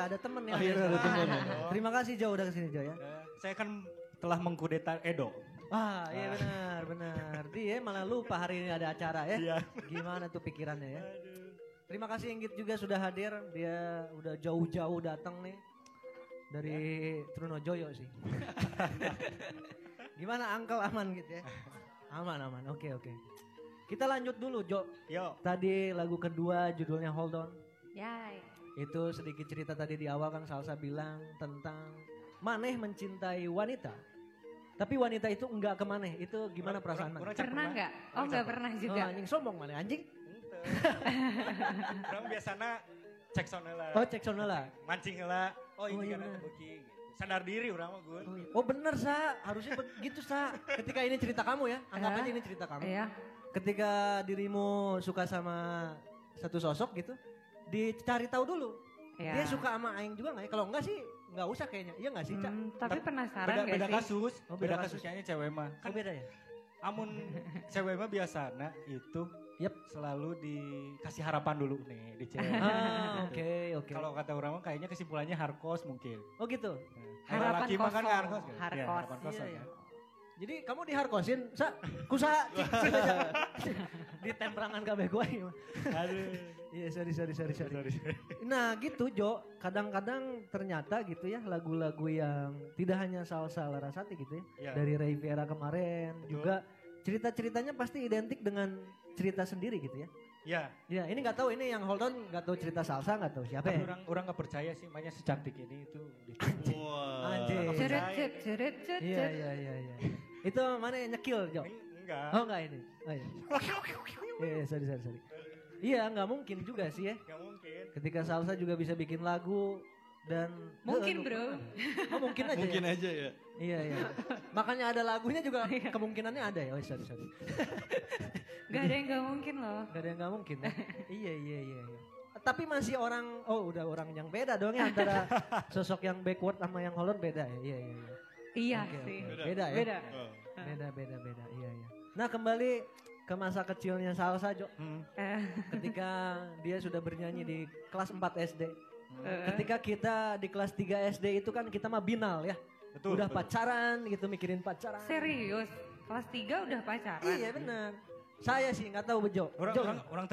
ada temen ya. Akhirnya ada temen ya. Terima kasih Jo udah ke sini Jo ya. Eh, Saya kan telah mengkudeta Edo. Wah iya benar benar. Dia malah lupa hari ini ada acara ya. Iya. Gimana tuh pikirannya ya. Terima kasih Inggit juga sudah hadir. Dia udah jauh-jauh datang nih. Dari Trunojoyo sih. *laughs* Gimana Angkel aman gitu ya? Aman aman. Oke oke. Kita lanjut dulu Jo. Yo. Tadi lagu kedua judulnya Hold On. Yay. Itu sedikit cerita tadi di awal kan Salsa bilang tentang maneh mencintai wanita. Tapi wanita itu enggak ke mana? Itu gimana perasaan cek Pernah nggak? Oh nggak pernah Oh, juga. anjing sombong mana anjing? Orang biasanya cek sono lah. Oh cek sono lah. Mancing lah. Oh Oh, ini iya kan benar. terbukti. gitu. Sadar diri orang mah gue. Oh, iya. oh bener sa, harusnya begitu sa. Ketika ini cerita kamu ya, anggap Eh? aja ini cerita kamu. Iya. Ketika dirimu suka sama satu sosok gitu, dicari tahu dulu. Iya. Dia suka sama Aing juga nggak ya? Kalau enggak sih nggak usah kayaknya. Iya nggak sih Cak? Hmm, tapi Tapi penasaran Beda, nggak beda sih? kasus. Oh, beda beda kasus. kasusnya cewek mah. Oh beda ya? Amun *laughs* cewek mah biasanya itu Yep. selalu dikasih harapan dulu nih di cewek. Ah, oke oke. Kalau kata orang mah kayaknya kesimpulannya hardcore mungkin. Oh gitu. Kalau Harapan laki mah kan kosong. kan? Iya, Hardcore. harapan kosong. Iya, iya. kan? Jadi kamu diharkosin, sa, kusaha, *laughs* aja. di temperangan kabeh gue. Aduh. Iya, sorry, sorry, sorry, sorry. Nah gitu Jo, kadang-kadang ternyata gitu ya lagu-lagu yang tidak hanya salsa Larasati gitu ya. Iya. Dari Ray Vera kemarin Betul. juga cerita-ceritanya pasti identik dengan cerita sendiri gitu ya. Ya, Ya ini nggak tahu ini yang hold on nggak tahu cerita salsa nggak tahu siapa tapi ya. orang orang nggak percaya sih, makanya secantik ini itu. Wah. Anjing. Ceret cet ceret cet Iya cet. iya iya iya. Itu mana yang nyekil Jo? Enggak. Oh enggak ini. Oh iya. *laughs* Iya, iya, sorry sorry sorry. Iya nggak mungkin juga sih ya. Enggak mungkin. Ketika salsa juga bisa bikin lagu dan Mungkin, bro. *laughs* Oh mungkin aja. Mungkin ya? aja ya. Iya iya. Makanya ada lagunya juga *laughs* kemungkinannya ada ya. Oh sorry sorry. Gak ada yang gak mungkin loh. Gak ada yang nggak mungkin. Ya? iya iya iya. iya. Tapi masih orang, oh udah orang yang beda dong ya antara sosok yang backward sama yang Holland beda ya. Iya iya. iya. Iya Oke, sih. oke. Beda ya. Beda. Oh. Beda beda beda. Iya iya. Nah kembali ke masa kecilnya Salsa Jo. Hmm. Eh, Ketika dia sudah bernyanyi di kelas 4 SD. eh, Ketika kita di kelas 3 SD itu kan kita mah binal ya. Betul. udah betul. pacaran gitu mikirin pacaran. serius. Kelas 3 udah pacaran. Iya benar. Saya sih nggak tahu Bejo. Orang Jo. orang orang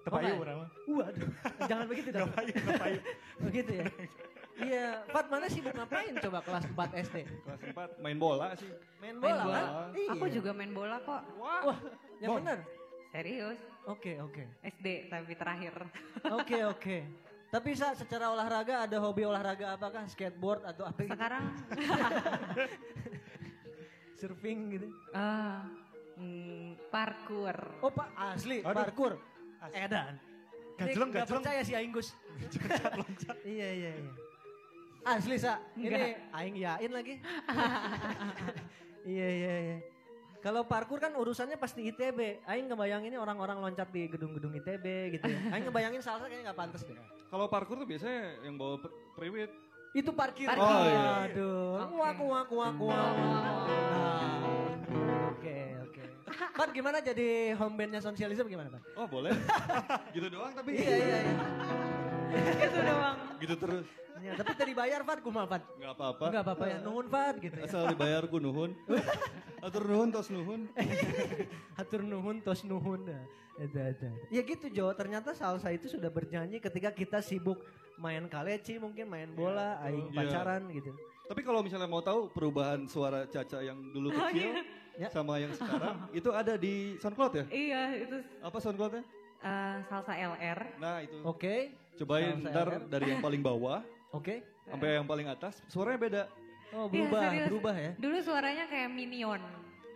Oh, tepayu enggak. orang mah. Waduh, jangan begitu *laughs* dong. Tepayu, tepayu. Begitu ya. *laughs* Iya, Fat mana sibuk ngapain coba kelas 4 SD? Kelas 4 main bola sih. Main Main bola, bola. kan? Iya. Aku juga main bola kok. Wah, yang Bon. benar. Serius. Oke, oke. SD tapi terakhir. *laughs* Oke, oke. Tapi sa, secara olahraga ada hobi olahraga apakah? Skateboard atau apa gitu? Sekarang *laughs* Surfing gitu. ah, hmm, parkour. Oh, Pak, asli Aduh. parkour. Asli. Edan. Gajleng, Nggak gajleng. percaya si Aing Gus. iya, iya, iya. Asli, Sa. Ini. Aing yain lagi. *laughs* iya, iya, iya. Kalau parkour kan urusannya pasti ITB. Aing ngebayanginnya orang-orang loncat di gedung-gedung ITB gitu ya. Aing ngebayangin salsa kayaknya nggak pantas deh. Kalau parkour tuh biasanya yang bawa periwit. Itu parkir. Parkir. Oh, iya. Aduh. Kuak, kuak, kuak, kuak. Oke, oke. Pat gimana jadi home bandnya sosialisme gimana Pat? Oh boleh. *laughs* gitu doang tapi. Iya, iya, iya. Itu doang. Gitu terus. Ya, tapi tadi bayar Fat, kumaha Fat? Nggak apa-apa. Enggak apa-apa ya, nuhun Fat gitu ya. Asal dibayar ku nuhun. Atur nuhun tos nuhun. Hatur nuhun, tos nuhun. Nah, Ada, ada. Ya gitu Jo, ternyata salsa itu sudah bernyanyi ketika kita sibuk main kaleci mungkin, main bola, aing Iya. pacaran gitu. Tapi kalau misalnya mau tahu perubahan suara Caca yang dulu kecil Ya. sama yang sekarang *laughs* itu ada di SoundCloud ya? Iya, itu Apa SoundCloudnya? eh, salsa LR. Nah itu. Oke, Cobain Salsa ntar dari yang paling bawah *laughs* oke. sampai yang paling atas suaranya beda. Oh Iya, berubah, serius. berubah ya. Dulu suaranya kayak minion.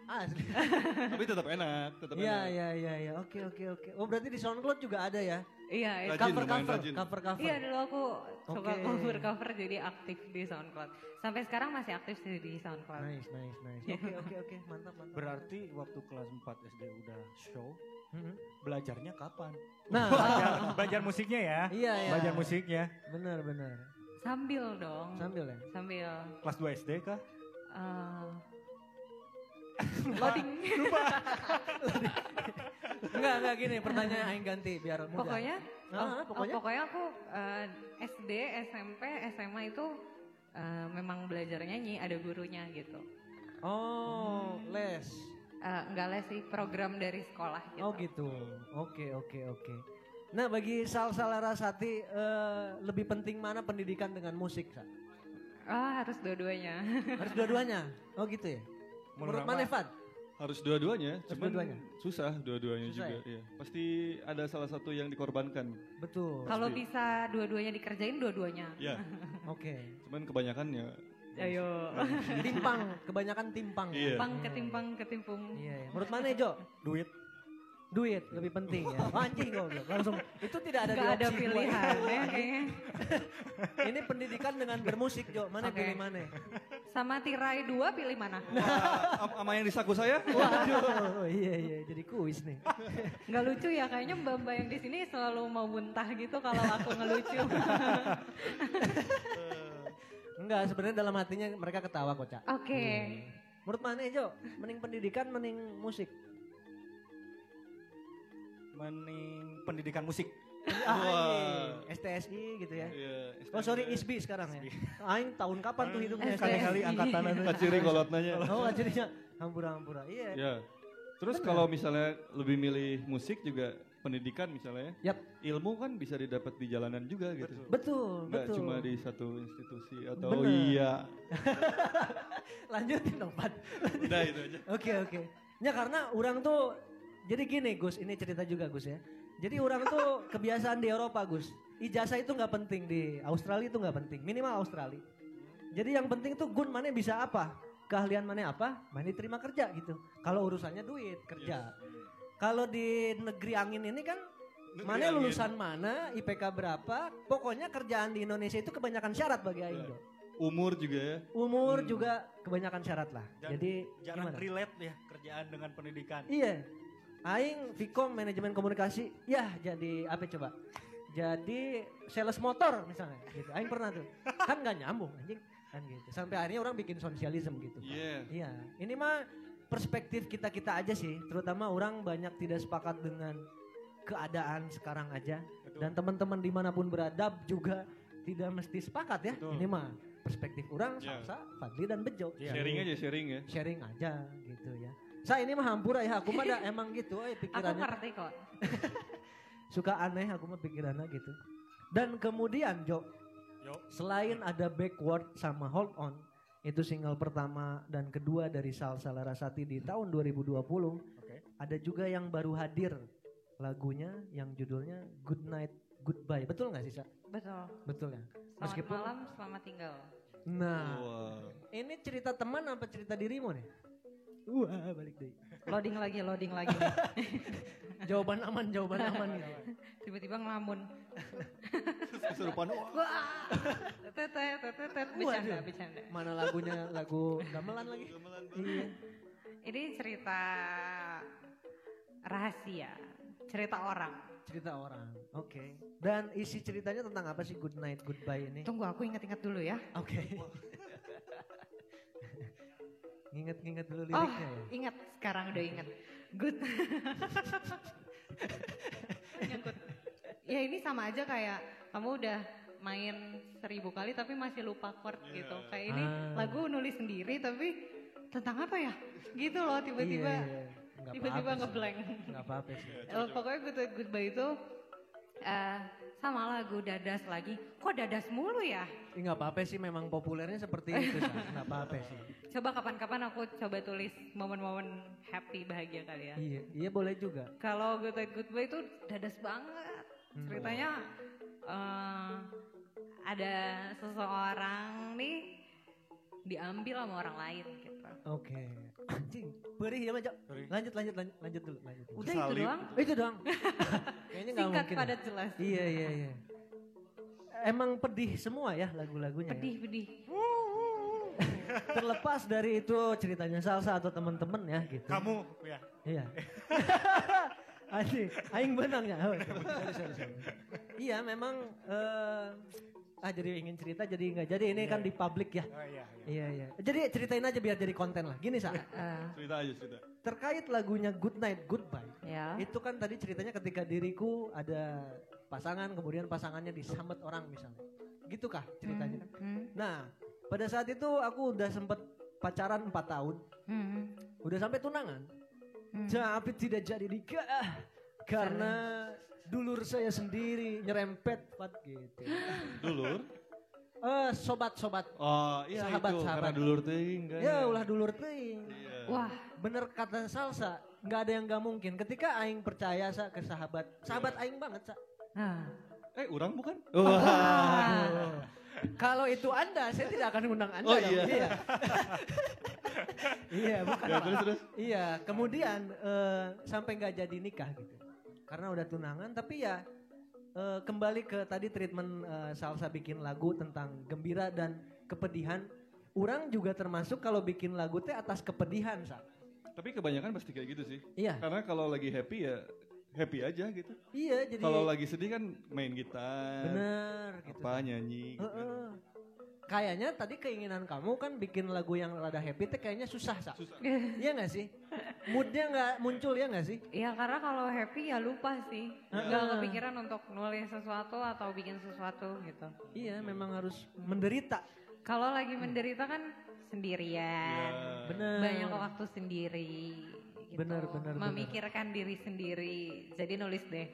Asli. *laughs* Tapi tetap enak, tetap Iya, enak. iya, iya, iya. Oke, oke, oke. Oh berarti di SoundCloud juga ada ya? Iya, itu. Rajin, Cover, cover, rajin. cover, cover. Iya dulu aku suka Oke. cover cover jadi aktif di SoundCloud. Sampai sekarang masih aktif sih di SoundCloud. Nice, nice, nice. Oke, *laughs* oke, oke. Mantap, mantap. Berarti waktu kelas 4 SD udah show, Mhm. belajarnya kapan? Nah, Belajar, belajar musiknya ya. iya, iya. Belajar musiknya. Benar, benar. Sambil dong. Sambil ya? Sambil Kelas 2 SD kah? eh, *laughs* loading. Enggak, enggak gini. Pertanyaan aing ganti biar mudah. pokoknya Ah, oh, ah, pokoknya? oh, pokoknya aku eh, SD, SMP, SMA itu eh, memang belajar nyanyi, ada gurunya gitu. Oh, les. Eh, enggak les sih, program dari sekolah gitu. Oh gitu. Oke, oke, oke. Nah, bagi Salsa Larasati eh, lebih penting mana pendidikan dengan musik, Sa? Ah, harus dua-duanya. *laughs* Harus dua-duanya. Oh gitu ya. Menurut Menurut mana? Harus dua-duanya, cuman dua-duanya. susah dua-duanya Susah juga. Iya. Pasti ada salah satu yang dikorbankan. Betul. Kalau bisa dua-duanya dikerjain, dua-duanya. Ya, *laughs* Oke. cuman kebanyakan ya Ayo. Timpang, kebanyakan timpang. Iya. Pang ketimpang ketimpung. Iya, iya. Menurut mana Jo? Duit. Duit lebih penting ya. *laughs* Anjing goblok. Langsung itu tidak ada Gak ada pilihannya kayaknya. *laughs* Ini pendidikan dengan bermusik Jo. Mana Oke. pilih mana? Sama tirai dua pilih mana? *laughs* Am- Sama yang di saku saya? Waduh, iya iya jadi kuis nih. Nggak lucu ya kayaknya mbak-mbak yang di sini selalu mau muntah gitu kalau aku ngelucu. Enggak, sebenarnya dalam hatinya mereka ketawa kok, Cak. Oke. Menurut mana Jo? Mending pendidikan, mending musik. Mending pendidikan musik. Ah, Wah. iya. STSI gitu ya. Iya. Oh sorry, ISBI sekarang ya. Aing tahun kapan tuh hidupnya? Kali-kali angkatan itu. Kaciri kolot nanya. Oh jadinya hampura-hampura. Iya. Ya. Terus kalau misalnya lebih milih musik juga pendidikan misalnya ya. Yap. Ilmu kan bisa didapat di jalanan juga gitu. Betul, Nggak betul. cuma di satu institusi atau Bener. iya. *laughs* Lanjutin dong, Pat. Udah itu aja. Oke, oke. Ya karena orang tuh jadi gini Gus, ini cerita juga Gus ya. Jadi orang tuh kebiasaan di Eropa Gus. Ijazah itu nggak penting di Australia itu nggak penting, minimal Australia. Jadi yang penting tuh gun mana bisa apa, keahlian mana apa, mana diterima kerja gitu. Kalau urusannya duit kerja. Kalau di negeri angin ini kan Negeri mana angin. lulusan mana, IPK berapa, pokoknya kerjaan di Indonesia itu kebanyakan syarat bagi Aing. Ya. Jo. Umur juga ya. Umur Hmm. juga kebanyakan syarat lah. Dan Jadi Jarang gimana? relate ya kerjaan dengan pendidikan. Iya. Aing Vkom manajemen komunikasi. Ya, jadi apa coba? Jadi sales motor misalnya gitu. Aing pernah tuh. Kan nggak nyambung anjing. Kan gitu. Sampai akhirnya orang bikin sosialisme gitu. Iya. Iya. Ini mah perspektif kita-kita aja sih. Terutama orang banyak tidak sepakat dengan keadaan sekarang aja. Betul. Dan teman-teman di mana pun beradab juga tidak mesti sepakat ya. Betul. Ini mah perspektif orang, Iya. Salsa, Fadli dan Bejo. Iya. Sharing aja sharing ya. Sharing aja gitu ya. Saya ini mah hampura ya, aku mah emang gitu, eh Aku pikirannya ngerti kok. *laughs* suka aneh aku mah pikirannya gitu. Dan kemudian Jo, Yo. selain ada backward sama hold on, itu single pertama dan kedua dari Salsa Larasati di tahun 2020, Oke. ada juga yang baru hadir lagunya yang judulnya Good Night Goodbye. Betul nggak sih, Sa? Betul. Betul ya. Selamat Meskipun malam, selamat tinggal. Nah, Wah. ini cerita teman apa cerita dirimu nih? Wah, balik deh. Loading lagi, loading lagi. *laughs* Jawaban aman, jawaban aman gitu. Tiba-tiba ngelamun. Kesurupan wah. Tetet, tetet, tetet, bercanda, bercanda. Mana lagunya lagu gamelan lagi? Iya. Ini cerita rahasia, cerita orang. Cerita orang. Oke. Dan isi ceritanya tentang apa sih Good Night Goodbye ini? Tunggu aku ingat-ingat dulu ya. Oke. Nginget-nginget dulu Oh, liriknya ya. ingat sekarang udah ingat. Good. Nyangkut. Ya ini sama aja kayak kamu udah main seribu kali tapi masih lupa chord gitu. Kayak ini Ah. lagu nulis sendiri tapi tentang apa ya? Gitu loh tiba-tiba Iya, iya. Nggak tiba-tiba apa-apa sih. ngeblank. Nggak apa-apa sih. Eh, pokoknya Good Goodbye itu eh sama lagu Dadas lagi. Kok Dadas mulu ya? Ih, nggak apa-apa sih memang populernya seperti itu. Sa. *laughs* Nggak apa-apa sih. Coba kapan-kapan aku coba tulis momen-momen happy bahagia kali ya. Iya, iya boleh juga. Kalau Good Night Goodbye itu dadas banget. Hmm. Ceritanya eh, ada seseorang nih diambil sama orang lain gitu. Oke. Anjing. Perih ya. Perih. Lanjut, lanjut, lanjut, lanjut dulu. Lanjut dulu. Udah itu Salib. doang. Oh, itu doang. *laughs* Kayaknya nggak Singkat mungkin. padat jelas. Iya, iya, iya. Emang pedih semua ya lagu-lagunya. ya? Pedih pedih. *laughs* Terlepas dari itu ceritanya salsa atau temen-temen ya gitu. Kamu ya. Iya. *laughs* Aji, aing benang ya. Oh, sorry, sorry, sorry. Iya, memang eh ah jadi ingin cerita jadi nggak jadi ini kan di publik ya. Oh iya, iya. Iya, iya. Jadi ceritain aja biar jadi konten lah. Gini, Sa. Eh, Cerita aja cerita. Terkait lagunya Good Night Goodbye. ya. Itu kan tadi ceritanya ketika diriku ada pasangan kemudian pasangannya disambet orang misalnya. Gitu kah ceritanya? Hmm, Nah, pada saat itu aku udah sempet pacaran 4 tahun, hmm, hmm, udah sampai tunangan. hmm. Tapi tidak jadi nikah karena dulur saya sendiri nyerempet Pat gitu. Dulur. Eh sobat-sobat. Oh iya Sahabat, itu sahabat. karena dulur teuing kan. Ya ulah dulur teuing. Iya. Wah, Bener kata Salsa, nggak ada yang nggak mungkin. Ketika aing percaya sa ke sahabat, sahabat aing banget sa. nah, Eh orang bukan? Oh. Wah. Aduh. *laughs* Kalau itu Anda, saya tidak akan undang Anda. Oh, iya. Iya, *laughs* Iya, bukan. Ya, terus terus. Iya, kemudian eh, sampai nggak jadi nikah gitu. Karena udah tunangan, tapi ya eh, kembali ke tadi treatment eh, salsa bikin lagu tentang gembira dan kepedihan. Orang juga termasuk kalau bikin lagu teh atas kepedihan, sa. Tapi kebanyakan pasti kayak gitu sih. Iya. Karena kalau lagi happy ya happy aja gitu. Iya, jadi Kalau lagi sedih kan main gitar, bener gitu. apa nyanyi. gitu. Kayaknya tadi keinginan kamu kan bikin lagu yang rada happy teh kayaknya susah, sa. Susah. *laughs* Iya nggak sih? Moodnya nggak muncul ya nggak sih? Ya karena kalau happy ya lupa sih. Nggak Heeh. kepikiran untuk nulis sesuatu atau bikin sesuatu gitu. Iya, memang harus menderita. Kalau lagi menderita kan sendirian. Ya. Bener. Banyak waktu sendiri. Gitu. Bener, bener, bener. Memikirkan diri sendiri. Jadi nulis deh.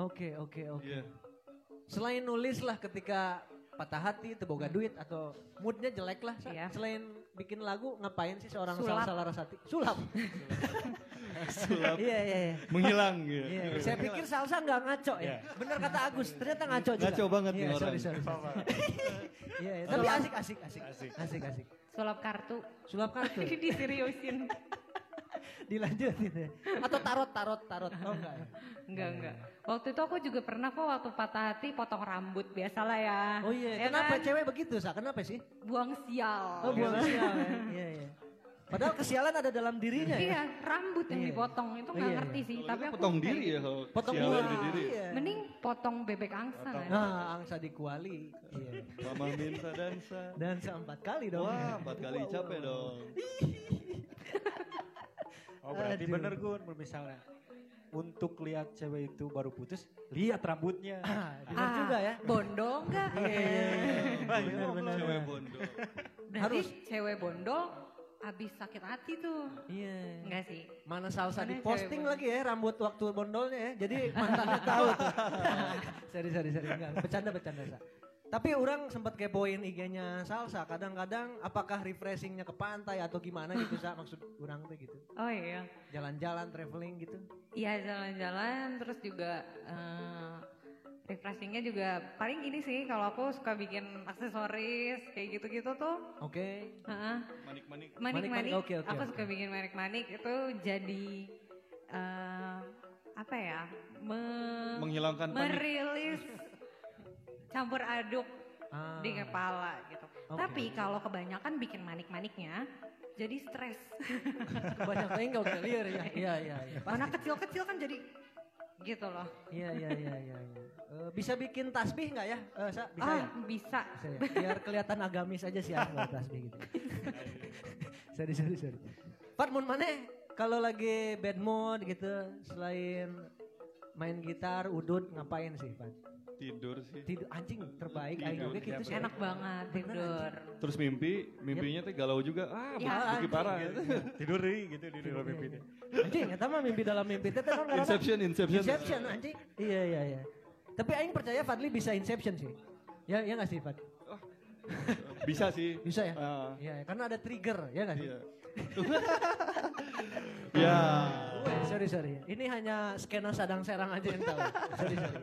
Oke, oke, oke. Iya. Selain nulis lah ketika patah hati, teboga duit atau moodnya jelek lah. Iya. Selain bikin lagu, ngapain sih seorang Sulap. salsa larasati? Sulap. *laughs* Sulap. Iya, iya, iya. Menghilang gitu. Iya, saya pikir salsa nggak ngaco ya. Iya. Bener kata Agus, ternyata ngaco juga. Ngaco banget nih orang. sorry, sorry, sorry. *laughs* Iya, iya. tapi asik, asik, asik, Asik. asik, asik. Sulap kartu. Sulap kartu, *laughs* Diseriusin. Dilanjutin ya. Atau tarot, tarot, tarot. Oh enggak ya? Enggak, enggak. Waktu itu aku juga pernah kok waktu patah hati potong rambut biasalah ya. Oh iya, Ya kenapa kan? cewek begitu, Sa? Kenapa sih? Buang sial. Oh, buang sial ya. Iya, iya. Padahal kesialan ada dalam dirinya ya. Iya, rambut yang Iya. dipotong itu Oh, nggak iya, ngerti iya. sih. Kalau Tapi gitu aku potong kayak diri ya kalau Potong sialan buah. di diri. Iya. Mending potong bebek angsa. Potong. kan? Nah, angsa di kuali. Iya. Mama minta dansa. Dan seempat kali dong. Wah, empat kali Wow, capek wow. dong. *laughs* Oh berarti Aduh. bener Gun, misalnya untuk lihat cewek itu baru putus, lihat rambutnya. Ah, benar Ah, juga ya. Bondol nggak? Iya, iya, iya. Ayo, Benar, benar. Cewek bondo. Berarti Harus. cewek bondol abis sakit hati tuh. Iya. Enggak sih. Mana salsa Mana di posting cewek lagi ya rambut waktu bondolnya ya. Jadi mantannya tahu tuh. *laughs* sorry, sorry, sorry. Enggak, bercanda, bercanda. Sa. Tapi orang sempat kepoin IG-nya Salsa. Kadang-kadang apakah refreshingnya ke pantai atau gimana gitu Sa. Maksud orang tuh gitu. Oh iya. Jalan-jalan, traveling gitu. Iya jalan-jalan terus juga eh, refreshingnya juga paling ini sih kalau aku suka bikin aksesoris kayak gitu-gitu tuh. Oke. Heeh. Manik-manik. Manik-manik, Manik-manik. oke, oke, aku suka bikin manik-manik itu jadi eh, apa ya? Me- Menghilangkan panik. merilis campur aduk Ah, di kepala gitu. Oke. Tapi kalau kebanyakan bikin manik-maniknya jadi stres. Banyak tengok clear ya. Iya, iya, iya. Mana kecil-kecil kan jadi gitu loh. Iya, iya, iya, iya. iya. Eh, bisa bikin tasbih nggak ya? Eh, Sa? Bisa ah, ya? bisa. Bisa ya? Biar kelihatan agamis aja sih *laughs* aku bawa tasbih gitu. sorry, sorry, sorry. Pat, mun mana kalau lagi bad mood gitu, selain main gitar, udut, ngapain sih, Pat? Tidur sih. Tidur, anjing terbaik, Tidur. aing oge gitu sih. Enak banget tidur. Terus mimpi, mimpinya tuh galau juga. Ah, Ya, mimpi anjing. parah. Tidur deh gitu di dalam mimpi. Anjing, eta mah mimpi dalam mimpi teh teh karena- Inception, Inception. Inception anjing. Iya, iya, iya. Tapi aing percaya Fadli bisa inception sih. Ya, ya nggak sih, Fad? *laughs* Bisa sih. Bisa ya? Ah, Iya, karena ada trigger, ya nggak sih? iya. *laughs* ya. Sorry sorry. Ini hanya skena sadang serang aja yang tahu. sorry sorry.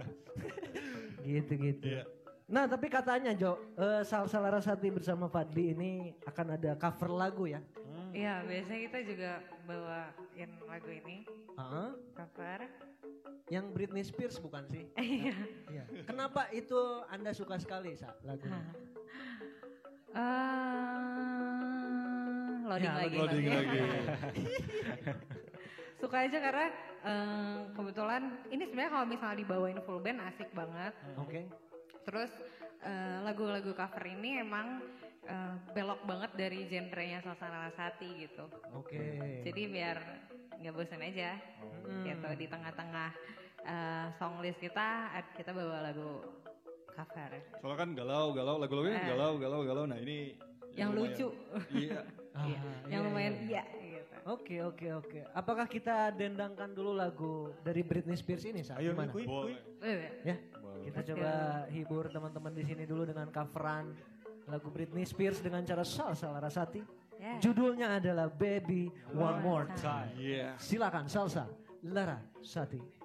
Gitu gitu. Iya. Nah tapi katanya Jo, eh, Salsa Larasati bersama Fadli ini akan ada cover lagu ya? Iya, biasanya kita juga bawain lagu ini Ah, cover. yang Britney Spears bukan sih? *laughs* Iya. Iya. Kenapa itu anda suka sekali sa lagunya? Eh, loading Ya, lagi. Loading lagi. *laughs* Suka aja karena eh, kebetulan ini sebenarnya kalau misalnya dibawain full band asik banget. Oke. Terus eh, lagu-lagu cover ini emang eh, belok banget dari genrenya Sasana Larasati gitu. Oke. Jadi biar nggak bosan aja Hmm. gitu di tengah-tengah eh, song list kita kita bawa lagu cover Soalnya kan galau, galau, lagu-lagunya galau, galau, galau. Nah ini yang lumayan. lucu, Iya. *laughs* Ah, Iya, yang iya, lumayan iya. iya gitu. Oke oke oke. Apakah kita dendangkan dulu lagu dari Britney Spears ini sa? Ayo Gimana? Boleh. Eh, Ya, kita coba hibur teman-teman di sini dulu dengan coveran lagu Britney Spears dengan cara salsa Larasati. ya. Judulnya adalah Baby One More Time. Iya. Silakan salsa Larasati. Baby,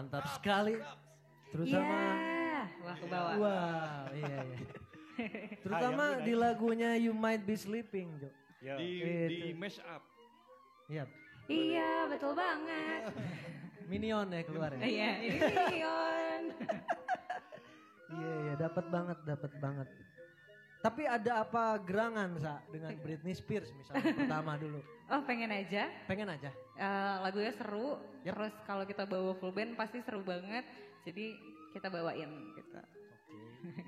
Mantap sekali. Terutama Yeah. Wah, ke bawah. Wow, iya iya. *laughs* Terutama di lagunya You Might Be Sleeping, Jo. Ya. Di, Itu. di mash up. Iya, Iya, betul banget. *laughs* Minion ya keluar ya. Iya, ini Minion. *laughs* Iya iya, dapat banget, dapat banget. Tapi ada apa gerangan sa dengan Britney Spears misalnya pertama dulu? Oh, pengen aja. Pengen aja. Eh, lagunya seru. Yap. Terus kalau kita bawa full band pasti seru banget. Jadi kita bawain gitu.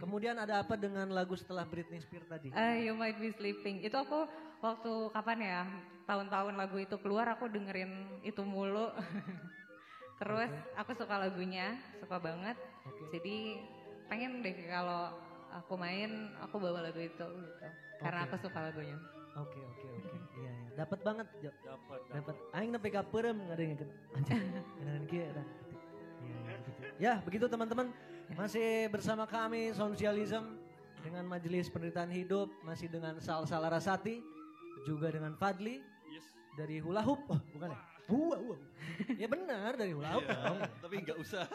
Kemudian ada apa dengan lagu setelah Britney Spears tadi? Eh, you might be sleeping. Itu aku waktu kapan ya? Tahun-tahun lagu itu keluar aku dengerin itu mulu. *laughs* Terus aku suka lagunya, suka banget. Oke. Jadi pengen deh kalau aku main aku bawa lagu itu gitu. Karena Oke. aku suka lagunya. Oke oke oke. Iya iya. Dapat banget, Jo. Dapat. Dapat. Aing nepi ka peureum ngadengkeun. Anjing. Dengan kieu dah. Iya, iya, begitu. Ya, begitu teman-teman. Masih bersama kami Sosialism dengan Majelis Penderitaan Hidup, masih dengan Sal Salarasati, juga dengan Fadli Yes. dari Hula Hoop. Oh, bukan ya? Wow, wow. Ya benar dari Ulau. Iya, tapi nggak usah.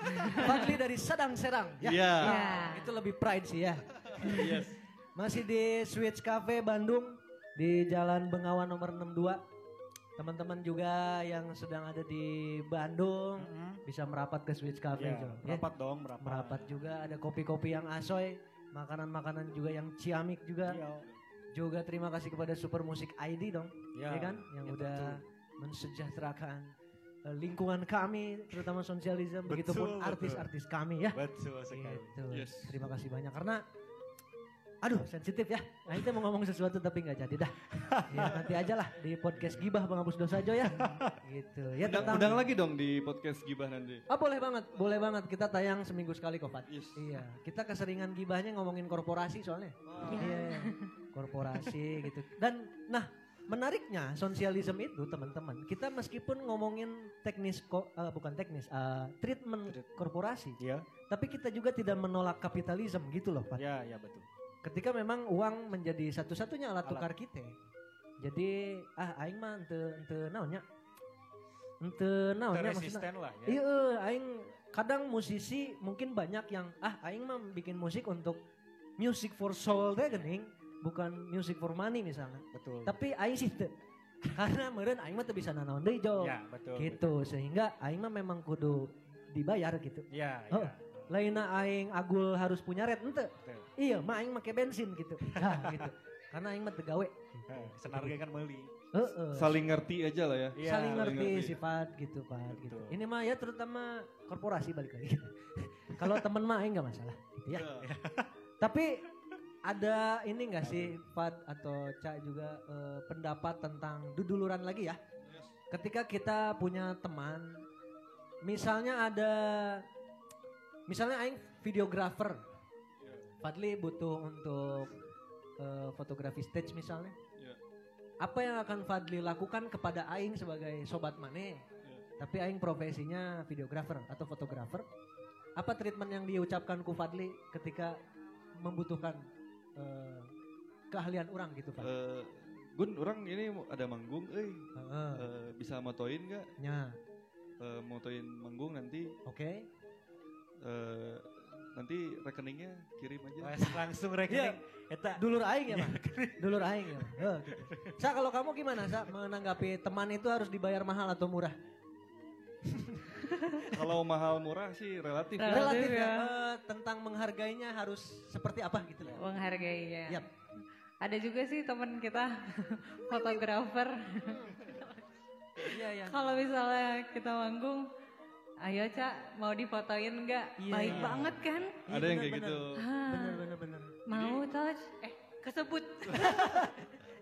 Fadli dari Sadang Serang. Ya. Iya. Ya. Itu lebih pride sih ya. Yes. Masih di Switch Cafe Bandung di Jalan Bengawan nomor 62. Teman-teman juga yang sedang ada di Bandung bisa merapat ke Switch Cafe Ya, Jo. Ya. merapat dong, merapat. Merapat juga ada kopi-kopi yang asoy, makanan-makanan juga yang ciamik juga. Iya. Juga terima kasih kepada Super Musik ID dong, Ya, ya kan yang ya udah betul. Mensejahterakan eh, lingkungan kami terutama sosialisme begitupun artis-artis kami ya. Betul sekali. Gitu. Yes. Terima kasih banyak karena aduh sensitif ya. Nah, kita mau ngomong sesuatu tapi nggak jadi dah. *laughs* ya, nanti aja lah di podcast Gibah Bang Abus Dosajo ya. gitu. Ya tentang undang lagi dong di podcast Gibah nanti. Ah boleh banget, boleh banget. Kita tayang seminggu sekali kok, Pat. Yes. Iya, kita keseringan gibahnya ngomongin korporasi soalnya. Iya, korporasi gitu. Dan nah, menariknya sosialisme itu teman-teman, kita meskipun ngomongin teknis ko- eh, bukan teknis, eh, treatment korporasi, Iya, tapi kita juga tidak menolak kapitalisme gitu loh, Pat. ya, ya betul. Ketika memang uang menjadi satu-satunya alat Alat. tukar kita. Jadi ah aing mah ente ente naonnya? Ente naonnya maksudnya? Lah ya. Iya, aing kadang musisi mungkin banyak yang ah aing mah bikin musik untuk music for soul teh geuning, bukan music for money misalnya. Betul. Tapi aing sih. *laughs* Karena meureun aing mah teu bisa nanaon deui jo. Ya, betul. Gitu, sehingga aing mah memang kudu dibayar gitu. Ya, Oh. ya. Lainnya aing agul harus punya red ente. Betul. Iya, mah aing make bensin gitu. *laughs* Nah, gitu. Karena aing mah teu gawe. Eh, Senar ge kan meuli. Heeh. Saling ngerti aja lah ya. Iya, saling ngerti ngerti. sifat gitu Pak gitu. Betul. Ini mah ya terutama korporasi balik lagi. *laughs* Kalau temen mah aing nggak masalah gitu ya. Tapi ada ini enggak sih Pat atau Ca juga eh, pendapat tentang duduluran lagi ya? Ketika kita punya teman misalnya ada misalnya aing videografer. Fadli butuh untuk eh, fotografi stage misalnya. Apa yang akan Fadli lakukan kepada aing sebagai sobat mane? Tapi aing profesinya videografer atau fotografer. Apa treatment yang diucapkan ku Fadli ketika membutuhkan eh, keahlian orang gitu Pak? Eh, Gun, orang ini ada manggung, eh Heeh. eh, bisa motoin nggak? Nya, Eh, motoin manggung nanti, oke. eh, nanti rekeningnya kirim aja. Wes, langsung rekening. Eta Dulur aing ya, Pak. Dulur aing ya. Heh, gitu. Sa, kalau kamu gimana, Sa? Menanggapi teman itu harus dibayar mahal atau murah? Kalau mahal murah sih relatif. ya. Relatif. Relatif ya. ya. eh, tentang menghargainya harus seperti apa gitu loh. Menghargainya. Yap. Ada juga sih teman kita *laughs* fotografer. Iya, iya. Kalau misalnya kita manggung, ayo Cak mau difotoin nggak? Iya, Baik banget kan? Ada yang kayak bener, gitu. Ah, Bener, bener, bener. mau touch? Eh kesebut.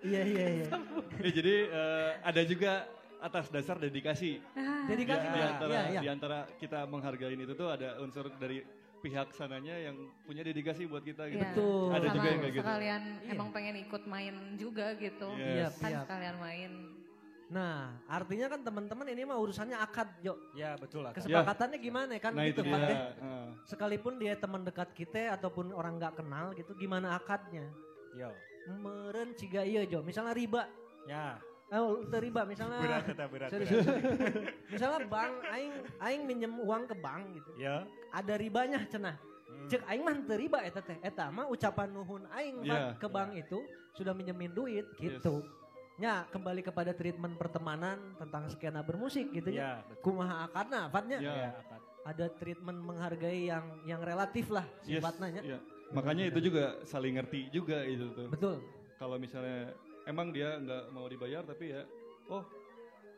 Iya, iya, iya. *laughs* Ya, jadi eh, ada juga atas dasar dedikasi. Jadi Di, kan di antara Iya, iya. di antara kita menghargain itu tuh ada unsur dari pihak sananya yang punya dedikasi buat kita gitu. Iya. Betul. Ada juga Sama yang kayak gitu. sekalian Iya. emang pengen ikut main juga gitu. Yes. Kan Iya. sekalian main. Nah, artinya kan teman-teman ini mah urusannya akad, yo. Ya betul lah. Kesepakatannya gimana kan Nah itu gitu, Pak. Heeh. Sekalipun dia teman dekat kita ataupun orang nggak kenal gitu, gimana akadnya? Yo. Meren ciga iya, Jo. Misalnya riba. Ya. Oh, itu riba misalnya. Berat berat. Sorry, berat. sorry. *laughs* Misalnya bank aing aing minjem uang ke bank gitu. Ya. Ada ribanya cenah. Hmm. Cek aing mah teu riba eta teh. Eta mah ucapan nuhun aing Iya. Pak, ke bank itu sudah minjemin duit gitu. Ya, kembali kepada treatment pertemanan tentang skena bermusik gitu ya. Ya. Kumaha akadna, Fatnya? Ya. Ya. Ada treatment menghargai yang yang relatif lah Yes, sifatnya. iya. Makanya itu juga saling ngerti juga itu tuh. Betul. Kalau misalnya emang dia nggak mau dibayar tapi ya, oh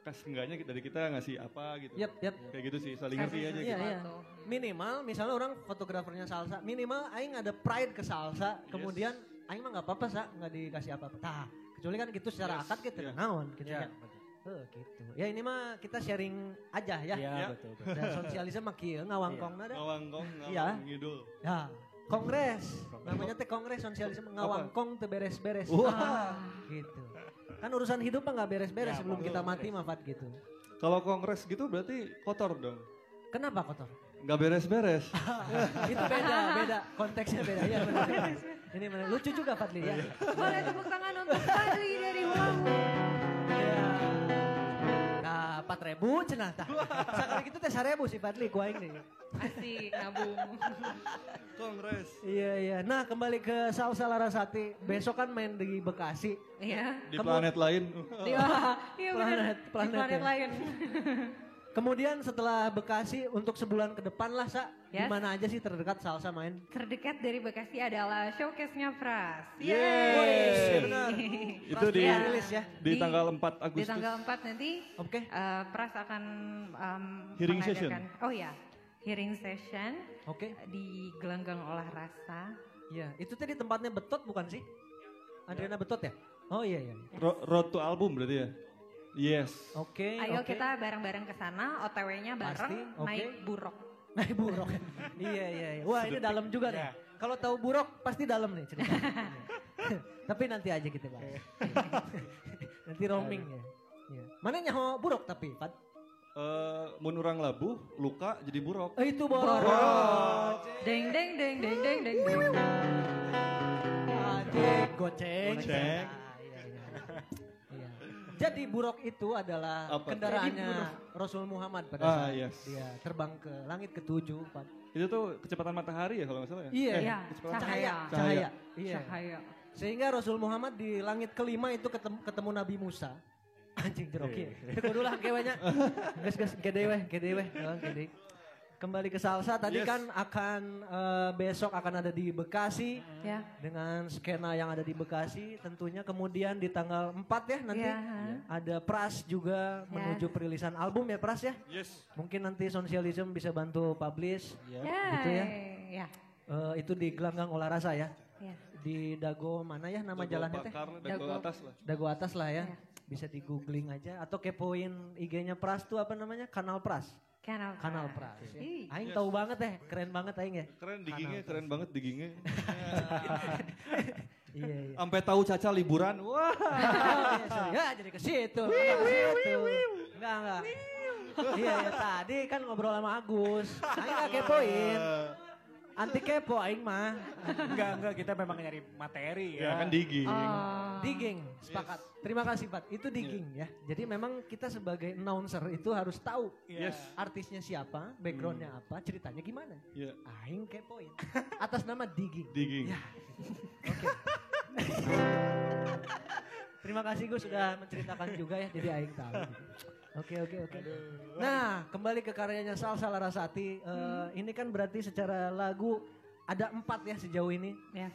kas enggaknya dari kita ngasih apa gitu. Yap, yap. Kayak gitu sih, saling ngerti aja Iya, gitu. iya. sesuatu. Minimal misalnya orang fotografernya salsa, minimal aing ada pride ke salsa, kemudian aing mah nggak apa-apa sa, nggak dikasih apa-apa. Tah, kecuali kan gitu secara Yes, akad kita iya. naon gitu Ya, ya. betul. Eh, gitu. Ya ini mah kita sharing aja ya. Ya, Ya. betul. betul. Dan sosialisme mah kieu ngawangkong nada. Ngawangkong, Iya. ngawang ngidul. Ya, kongres. Namanya teh kongres sosialisme ngawangkong teu beres-beres. Wah. Ah, gitu. Kan urusan hidup mah nggak beres-beres Ya, sebelum kita mati mah Fat gitu. Kalau kongres gitu berarti kotor dong. Kenapa kotor? Nggak beres-beres. *laughs* itu beda, beda. Konteksnya beda. Ya, benar, benar. Ini benar. lucu juga Fadli ya. Boleh tepuk tangan untuk Fadli dari Ulangu. Empat ribu cenah tah. Sekali gitu teh seribu sih Fadli ku aing nih. Asik nabung. *laughs* Kongres. Iya iya. Nah kembali ke Salsa Larasati. Besok kan main di Bekasi. Iya. Di planet lain. *laughs* Iya, iya. Planet- Di planet planet ya. lain. *laughs* Kemudian setelah Bekasi untuk sebulan ke depan lah Sa. Di Yes. mana aja sih terdekat Salsa main? Terdekat dari Bekasi adalah showcase-nya Pras. Yeay. benar. *laughs* Itu di Iya. rilis ya. di Di- tanggal 4 Di Agustus. tanggal 4 nanti Oke. eh, Pras akan um, Hearing session. mengadakan- Oh ya, hearing session Oke. di Gelanggang Olah Rasa. Iya. Itu tadi tempatnya Betot bukan sih? Adriana Betot ya? Oh iya iya. Ro- Road to album berarti ya? Yes. Oke. Ayo oke. kita bareng-bareng ke sana, OTW-nya bareng Pasti, oke. naik buruk. Naik buruk. *laughs* iya iya iya. Wah ini dalam juga nih. Kalau tahu buruk pasti dalam nih cerita. *laughs* tapi nanti aja kita bahas. *laughs* nanti roaming ya. Iya. Mana nyaho buruk tapi Pat? Eh, mun urang labuh, luka jadi buruk. Eh, itu borok. Deng deng deng deng deng deng. deng. Anjing, goceng. Goceng. Ah, iya, iya. Iya. Jadi buruk itu adalah Apa? kendaraannya Rasul Muhammad pada Ah, saat yes. dia terbang ke langit ketujuh. Itu tuh kecepatan matahari ya kalau nggak salah ya? Iya. Iya, Cahaya. cahaya. Cahaya. Iya. Cahaya. Sehingga Rasul Muhammad di langit kelima itu ketemu, ketemu Nabi Musa. *laughs* Anjing jeruk Iya, ya. Teu kudu lah kewenya. *laughs* Geus geus gede weh, gede weh, Heeh, gede. Kembali ke salsa tadi Yes. kan akan eh, besok akan ada di Bekasi Ya. dengan skena yang ada di Bekasi tentunya kemudian di tanggal 4 ya nanti Iya. ada Pras juga Ya. menuju perilisan album ya Pras ya. Yes. Mungkin nanti Sosialism bisa bantu publish. Ya. Gitu ya. Ya. Eh, itu di Gelanggang Olah Rasa ya. Ya. Di Dago mana ya nama Dago jalannya teh? dago Dago. atas lah. Dago atas lah ya. Ya. Bisa di googling aja atau kepoin IG-nya Pras tuh apa namanya? Kanal Pras. Kanal Kanal Pras. ya. Ih. Aing Yes. tahu banget deh, keren banget aing ya. Keren digingnya, keren banget digingnya. *laughs* Iya iya. Sampai tahu Caca liburan. Wah. *laughs* ya jadi ke situ. Enggak enggak. Iya iya tadi kan ngobrol sama Agus. Aing nggak kepoin. Anti kepo aing mah. Enggak, enggak, kita memang nyari materi Ya ya. kan diging. Oh. Digging, sepakat. Terima kasih Pat. Itu digging ya. Jadi memang kita sebagai announcer itu harus tahu Iya. Yes. artisnya siapa, backgroundnya apa, ceritanya gimana. Ya, Aing kepoin. *laughs* Atas nama digging. digging. Ya. Oke. *laughs* Terima kasih Gus sudah menceritakan juga ya, jadi Aing tahu. Oke oke oke. Nah kembali ke karyanya Salsa Larasati, eh, ini kan berarti secara lagu ada empat ya sejauh ini. Ya.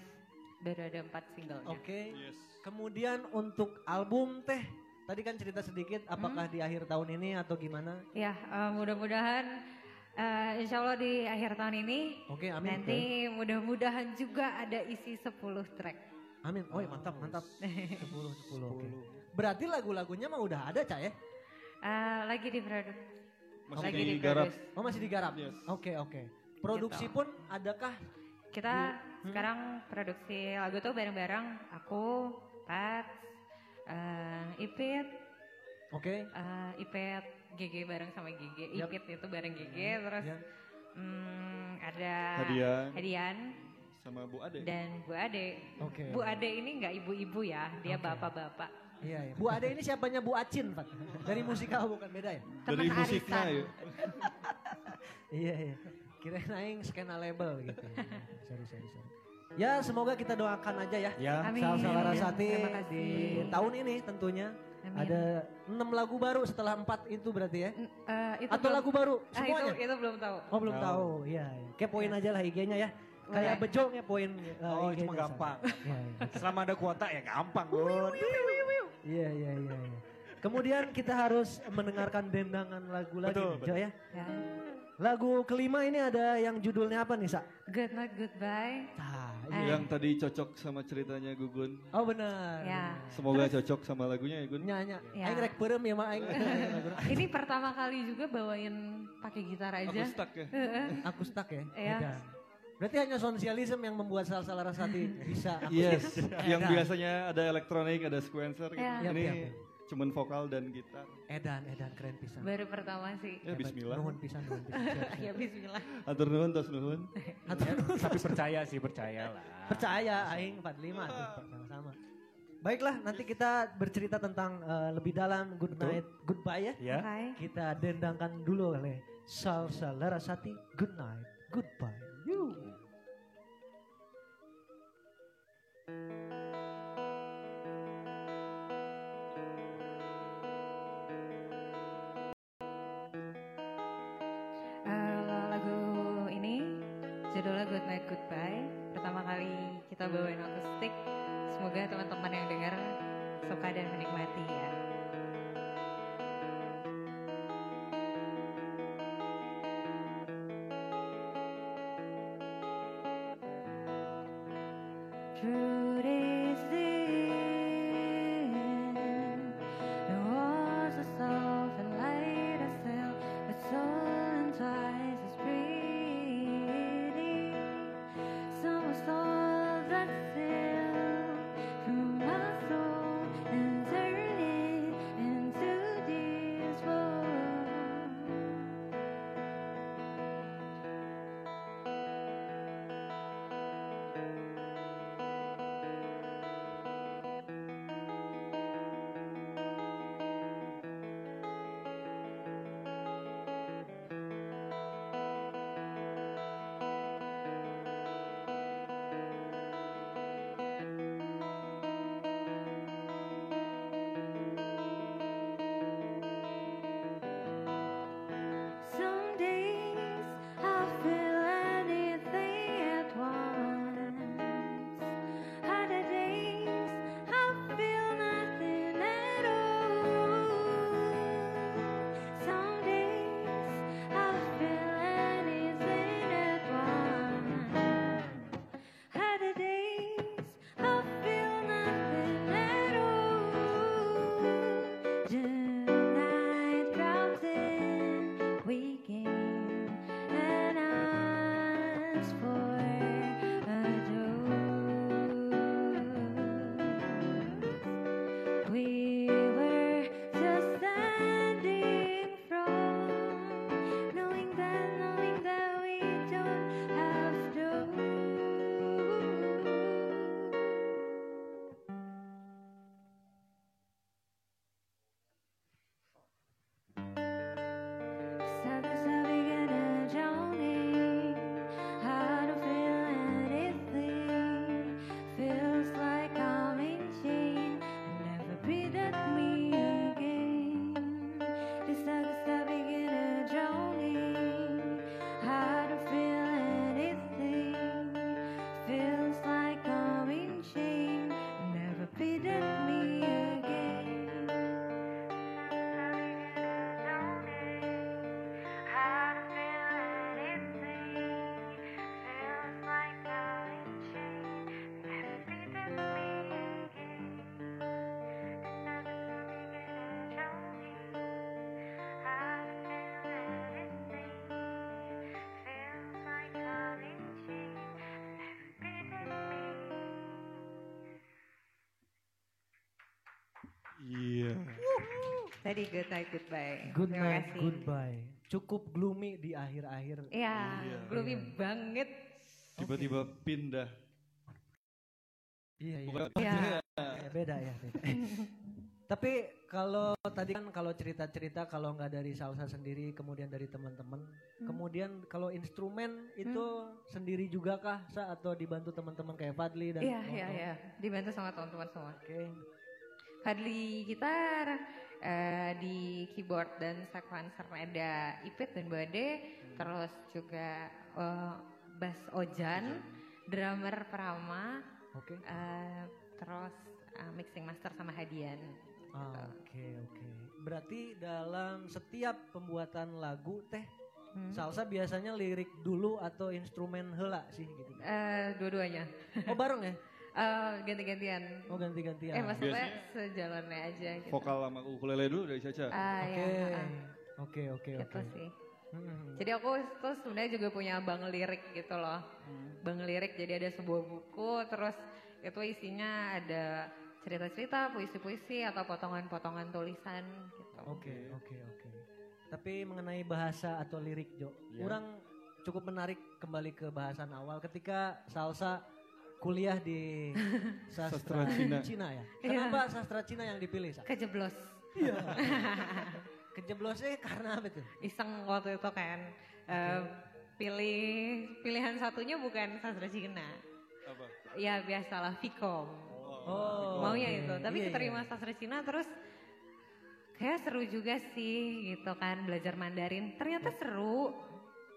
Baru ada empat single. Oke. Yes. Kemudian untuk album teh, tadi kan cerita sedikit, apakah di akhir tahun ini atau gimana? Ya, eh, mudah-mudahan eh, insya Allah di akhir tahun ini Oke, amin. nanti mudah-mudahan juga ada isi 10 track. Amin. Oh mantap mantap. *laughs* 10 10 oke. Berarti lagu-lagunya mah udah ada Cak ya? Eh, lagi diproduksi. Masih lagi digarap. diproduce. Oh masih digarap? Yes. Oke oke. Produksi Gitu. pun adakah? Kita Hmm. sekarang produksi lagu tuh bareng-bareng aku, Pat, eh, Ipit, Oke. eh, Ipet, GG bareng sama GG, Yap. Ipit itu bareng GG, terus Ya. hmm, ada Hadian. Hadian Sama Bu Ade. dan Bu Ade. Oke. Bu Ade ini nggak ibu-ibu ya, dia Oke. bapak-bapak. Iya, iya. Bu Ade ini siapanya Bu Acin, Pak? Dari musikal bukan beda ya? Dari Teman musiknya arisan. ya. *laughs* Iya, iya. Kirain aing skena label gitu. sorry, sorry, sorry. Ya, semoga kita doakan aja ya. Ya. Amin. Salsa Larasati Terima kasih. di tahun ini tentunya Amin. ada enam lagu baru setelah empat itu berarti ya? N- eh, itu Atau belum- lagu baru Ah, itu semuanya? itu belum tahu. Oh belum Tahu. tahu, iya. iya. Kepoin aja lah IG-nya ya. Kayak bejo ngepoin uh, Oh, IG-nya cuma gampang. Iya, iya. Selama ada kuota ya gampang, Bun. Iya, iya, iya. iya. Kemudian kita harus mendengarkan dendangan lagu lagi Betul, nih, Jo ya. Ya. Lagu kelima ini ada yang judulnya apa nih, Sa? Good night, goodbye. Nah, iya. Yang tadi cocok sama ceritanya Gugun. Oh benar. Ya. Semoga cocok sama lagunya ya Gun. Nyanya. Ya. Aing rek perem ya, Mak. Aing. *laughs* Ini pertama kali juga bawain pakai gitar Aku aja. stuck ya. Aku stuck ya. Iya. Berarti hanya sosialisme yang membuat Salsa Larasati bisa. *laughs* Yes, yang biasanya ada elektronik, ada sequencer gitu. Iya. Yap, Ini yap, yap. cuman vokal dan gitar. Edan, edan keren pisan. Baru pertama sih. Ya bismillah. Nuhun pisan, nuhun pisan. *laughs* Ya bismillah. Atur nuhun, tos nuhun. *laughs* Atur- Tapi percaya sih, percaya lah. Percaya aing 45 tuh sama-sama. Baiklah, nanti kita bercerita tentang eh, lebih dalam Good Betul. Night, Goodbye ya. Ya. Oke. Kita dendangkan dulu oleh Salsa Larasati, Good Night, Goodbye. Yuk. Eh, lagu ini judulnya Good Night Goodbye. Pertama kali kita bawain akustik. Semoga teman-teman yang dengar suka dan menikmati ya. Iya. Tadi Good Night Goodbye. Good Terima Night, kasih. Goodbye. Cukup gloomy di akhir-akhir. Iya, Iya. gloomy Iya. banget. Tiba-tiba pindah. Iya, iya. Bukan Iya. Ya, beda ya, beda. *laughs* Tapi kalau tadi kan kalau cerita-cerita kalau nggak dari salsa sendiri, kemudian dari teman-teman, Hmm. kemudian kalau instrumen itu sendiri juga kah, Sa, atau dibantu teman-teman kayak Fadli dan Iya, iya, iya. Dibantu sama teman-teman semua. Oke, Fadli gitar, eh, di keyboard dan sequencer ada Ipit dan Bade, terus juga eh, bass Ojan, drummer Prama, oke, eh, terus eh, mixing master sama Hadian. Ah, oke, oke. Berarti dalam setiap pembuatan lagu teh Hmm. salsa biasanya lirik dulu atau instrumen hela sih gitu. Eh, dua-duanya. Oh bareng ya? *laughs* Eh, ganti-gantian. Oh ganti-gantian. Eh maksudnya Biasanya sejalannya aja gitu. Vokal sama ukulele dulu dari Caca. Ah, Oke, ya, ah, oke, oke, gitu oke. sih. Hmm. Jadi aku tuh sebenarnya juga punya bank lirik gitu loh. Bank lirik jadi ada sebuah buku terus itu isinya ada cerita-cerita, puisi-puisi atau potongan-potongan tulisan gitu. Oke, oke, oke. Tapi mengenai bahasa atau lirik Jo, Ya. orang cukup menarik kembali ke bahasan awal ketika salsa kuliah di *laughs* sastra, Sastra ya. Cina. Kenapa sastra Cina yang dipilih? Sa? Kejeblos. Iya. *laughs* Kejeblosnya karena apa tuh? Iseng waktu itu kan. eh, pilih pilihan satunya bukan sastra Cina. Apa? Ya biasalah Vkom. Oh, Maunya oke. itu. Tapi Iya, keterima iya. sastra Cina terus kayak seru juga sih gitu kan belajar Mandarin. Ternyata seru.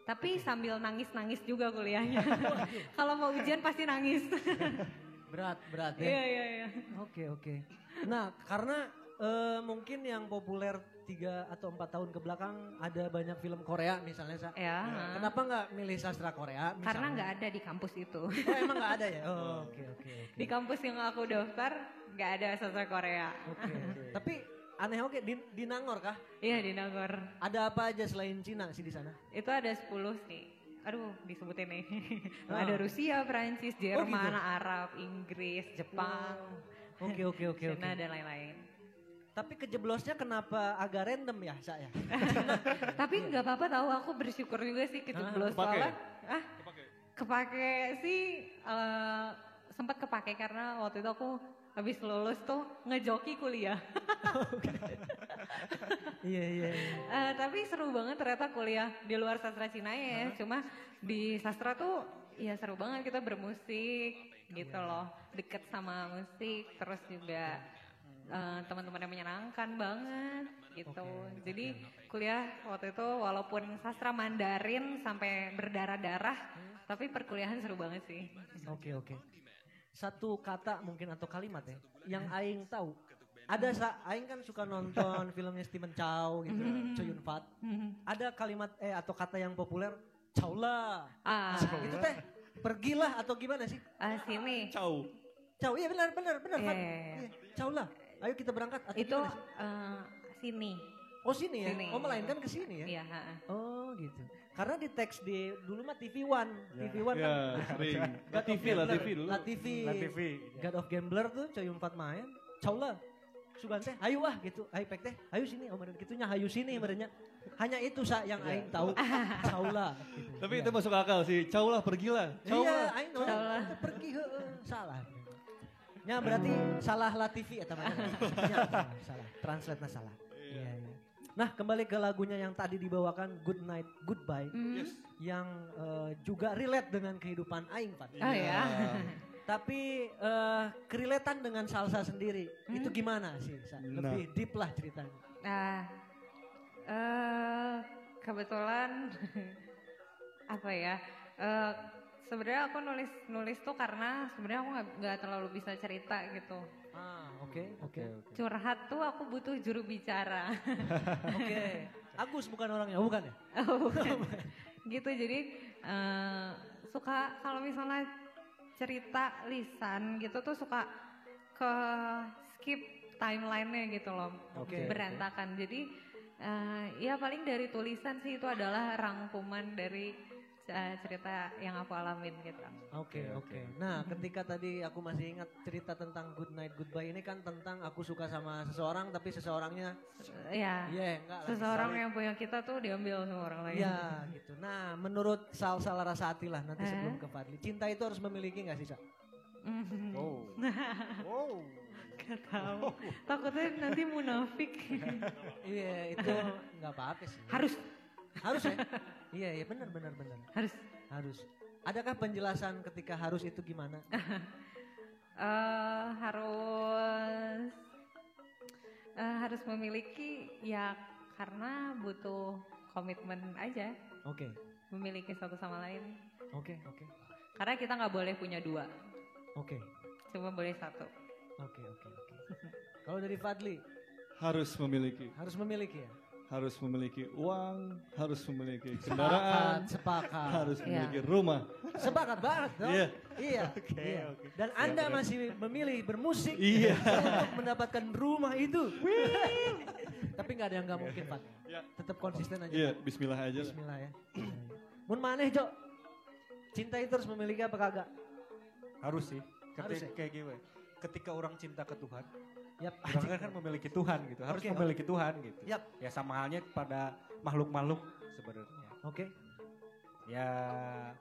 Tapi sambil nangis-nangis juga kuliahnya. *laughs* Kalau mau ujian pasti nangis. *laughs* Berat, berat ya. Iya, iya, iya. Oke, oke. Nah, karena eh, mungkin yang populer tiga atau empat tahun ke belakang ada banyak film Korea misalnya, Sa. Ya. Kenapa nggak milih sastra Korea? Misalnya? Karena nggak ada di kampus itu. Oh, emang nggak ada ya? *laughs* Oh, oke, oke, oke. Di kampus yang aku daftar nggak ada sastra Korea. Oke. Tapi aneh oke di, di Nangor kah? Iya di Nagor. Ada apa aja selain Cina sih di sana? Itu ada 10 sih. Aduh disebutin nih. *laughs* Ah. ada Rusia, Prancis, Jerman, gitu? Arab, Inggris, Jepang, Oke, oke, oke, *laughs* oke. Cina dan lain-lain. Tapi kejeblosnya kenapa agak random ya, saya? *laughs* Tapi nggak apa-apa tahu aku bersyukur juga sih kejeblos Kepake? soalnya. Ah, kepake sih eh, sempat kepake karena waktu itu aku habis lulus tuh ngejoki kuliah. *laughs* iya, iya, iya. Eh, tapi seru banget ternyata kuliah di luar sastra Cina ya. Cuma di sastra tuh ya seru banget kita bermusik gitu loh. Deket sama musik terus juga eh, teman-teman yang menyenangkan banget gitu. Jadi kuliah waktu itu walaupun sastra Mandarin sampai berdarah-darah tapi perkuliahan seru banget sih. Oke, oke. Satu kata mungkin atau kalimat ya, yang Aing tahu. Ada sa, Aing kan suka nonton *laughs* filmnya Stephen Chow gitu, Chow Yun Fat. Ada kalimat eh atau kata yang populer, Chow lah. Ah, *laughs* Itu teh, pergilah atau gimana sih? ah, sini. Ciao. Chow, iya benar, benar, benar. Fat. Iya, Chow lah. Ayo kita berangkat. Atau Itu eh, sini. Oh sini ya? sini. Oh melainkan ke sini ya? Iya. Oh gitu. Karena di teks di dulu mah TV One, TV One Ya, kan. *laughs* God of TV, La Gambler. TV dulu. La TV. La TV. God of Gambler tuh coy empat main. Cau lah. Sugan teh, ayo ah gitu. Ayo pek teh, ayo sini. Oh meren gitunya, ayo sini merenya. Hanya itu sa yang aing tahu. Cau lah. Gitu. Tapi itu masuk akal sih. Ciao lah, pergilah. Ciao Iya, lah. aing lah. kita pergi heeh, salah. Ya berarti salah La TV eta mah. *laughs* Ya, salah. Translate-nya salah. Iya, iya. Nah, kembali ke lagunya yang tadi dibawakan Good Night Goodbye. Yes. yang eh, juga relate dengan kehidupan aing, Pak. Oh ya. *laughs* Tapi eh kereletan dengan salsa sendiri itu gimana sih? Sa? Lebih deep lah ceritanya. Nah, eh kebetulan *laughs* apa ya? eh sebenarnya aku nulis nulis tuh karena sebenarnya aku nggak terlalu bisa cerita gitu. Ah, oke, oke, Curhat tuh aku butuh juru bicara. *laughs* oke. Agus bukan orangnya, oh, bukan ya? *laughs* Oh, bukan. gitu jadi eh, suka kalau misalnya cerita lisan gitu tuh suka ke skip timelinenya gitu loh Oke, berantakan jadi eh, ya paling dari tulisan sih itu adalah rangkuman dari cerita yang aku alamin gitu Oke, oke. Nah, ketika tadi aku masih ingat cerita tentang Good Night Goodbye ini kan tentang aku suka sama seseorang tapi seseorangnya ya iya enggak lagi seseorang saling- yang punya kita tuh diambil sama orang lain Ya gitu. Nah menurut Sal Salah Rasati lah nanti Eh? sebelum ke Fadli. Cinta itu harus memiliki gak sih Sa? Oh. *laughs* oh. Gak tahu takutnya nanti munafik *laughs* Iya itu nggak apa-apa sih. harus Harus ya? *laughs* iya iya benar benar benar. harus Harus. Adakah penjelasan ketika harus itu gimana? *laughs* eh harus eh, harus memiliki ya karena butuh komitmen aja Oke memiliki satu sama lain oke oke karena kita nggak boleh punya dua oke cuma boleh satu oke oke oke. Kalau dari Fadli Harus memiliki. harus memiliki ya. Harus memiliki uang. Harus memiliki Sepakat, kendaraan. sepakat. Harus Iya. memiliki rumah. Sepakat banget dong. Iya. Iya. iya. Dan Anda masih memilih bermusik Iya. untuk mendapatkan rumah itu. Tapi nggak ada yang nggak mungkin, Pak. Ya. Tetap konsisten aja. Iya, bismillah aja lah. Bismillah ya. Mun maneh, Jo. Cinta itu harus memiliki apa kagak? Harus sih. Harus Ketika, kayak gimana? Ketika orang cinta ke Tuhan, Yap. orang kan, memiliki Tuhan gitu. Harus Oke, memiliki Tuhan gitu. Yap. Ya sama halnya pada makhluk-makhluk sebenarnya. Oke. Ya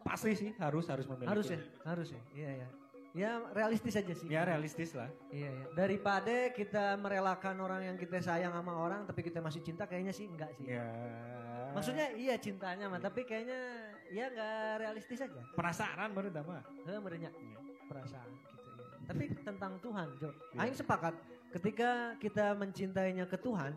pasti sih harus harus memiliki. Harus ya, harus ya. Iya ya. Ya realistis aja sih. Ya realistis lah. Iya, iya. Daripada kita merelakan orang yang kita sayang sama orang tapi kita masih cinta kayaknya sih enggak sih. Ya. Maksudnya iya cintanya mah tapi kayaknya ya enggak realistis aja. penasaran baru mah. Heh, merenya Iya. perasaan gitu ya. Tapi tentang Tuhan, Jo. Iya. Aing sepakat ketika kita mencintainya ke Tuhan.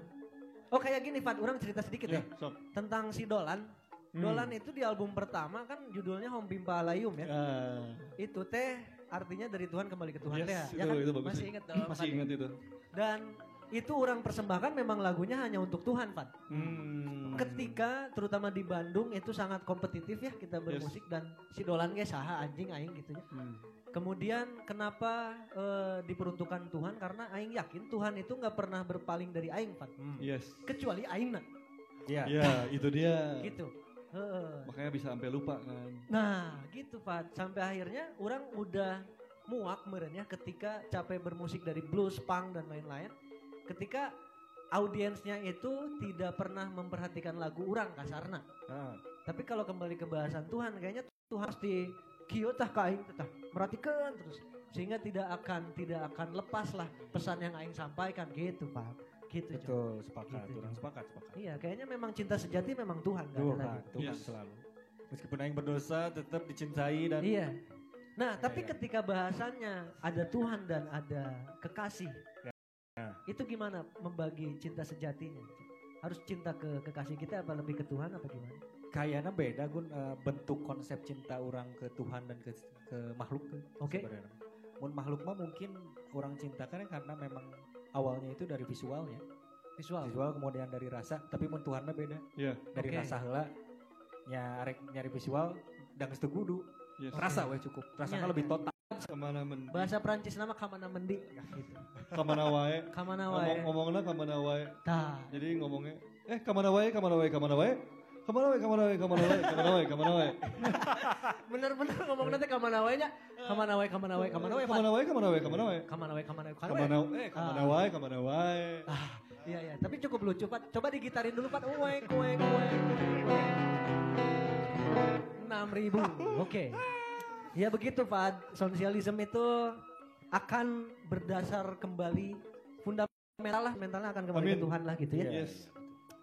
Oh kayak gini, Fat, orang cerita sedikit ya. Ya, sok. Tentang si Dolan. Hmm. Dolan itu di album pertama kan judulnya Hom Pimpa Alayum ya. Ah, Itu teh artinya dari Tuhan kembali ke Tuhan yes, ya. itu, Ya kan? itu bagus. Masih sih. ingat dong. Masih Fat? ingat itu. Dan itu orang persembahkan memang lagunya hanya untuk Tuhan, Pak. Hmm. Ketika terutama di Bandung itu sangat kompetitif ya kita bermusik dan si Dolan ge saha anjing aing gitu ya. Hmm. Kemudian kenapa eh, diperuntukkan Tuhan karena aing yakin Tuhan itu nggak pernah berpaling dari aing, Pak. Hmm. Yes. Kecuali aingna Iya. Ya, itu dia. gitu. Heeh. Makanya bisa sampai lupa kan. Nah, gitu Pak. Sampai akhirnya orang udah muak meren ya ketika capek bermusik dari blues, punk dan lain-lain. Ketika audiensnya itu tidak pernah memperhatikan lagu orang kasarna. Ah. Tapi kalau kembali ke bahasan Tuhan, kayaknya Tuhan harus di kieu tah ka aing tah merhatikan terus sehingga tidak akan tidak akan lepas lah pesan yang aing sampaikan gitu Pak. Gitu. Betul, sepakat. Gitu, Orang sepakat, sepakat. Iya, kayaknya memang cinta sejati memang Tuhan ada Tuhan, lagi. Tuhan Yes. selalu. Meskipun aing berdosa tetap dicintai dan Iya. Nah, tapi iya. ketika bahasannya ada Tuhan dan ada kekasih, Ya. itu gimana membagi cinta sejatinya? Harus cinta ke kekasih kita apa lebih ke Tuhan apa gimana? Kayaknya beda gun eh, bentuk konsep cinta orang ke Tuhan dan ke ke makhluk tuh Oke. sebenarnya. Mun makhluk mah mungkin orang cintakan karena memang awalnya itu dari visualnya. Visual. Visual kemudian dari rasa, tapi mun Tuhan mah beda. Iya. Dari Oke. rasa heula nyari nyari visual dan geus kudu. Yes. Rasa we cukup. Rasanya Iya, lebih iya. total. Ke mana men? Bahasa Prancis nama kamana mendi gitu. Kamana wae. Kamana Ngomong, wae. ngomongnya kamana wae. Tah. Jadi ngomongnya, eh kamana wae, kamana wae, kamana wae. Kamana wae, kamana wae, kamana wae, kamana wae, kamana wae. *laughs* Bener-bener ngomong nanti kamana wae nya. Kamana wae, kamana wae, kamana wae. Kamana wae, kamana wae, kamana wae. Kamana wae, kamana wae, kamana wae. Kamana eh kamana Ah. wae, kamana wae. Ah, iya iya, tapi cukup lucu Pak. Coba digitarin dulu Pak. Ueng, ueng, ueng. Enam ribu, oke. Ya begitu Pak. Sosialisme itu akan berdasar kembali fundamental lah, mentalnya akan kembali ke. Tuhan lah gitu ya. Yes.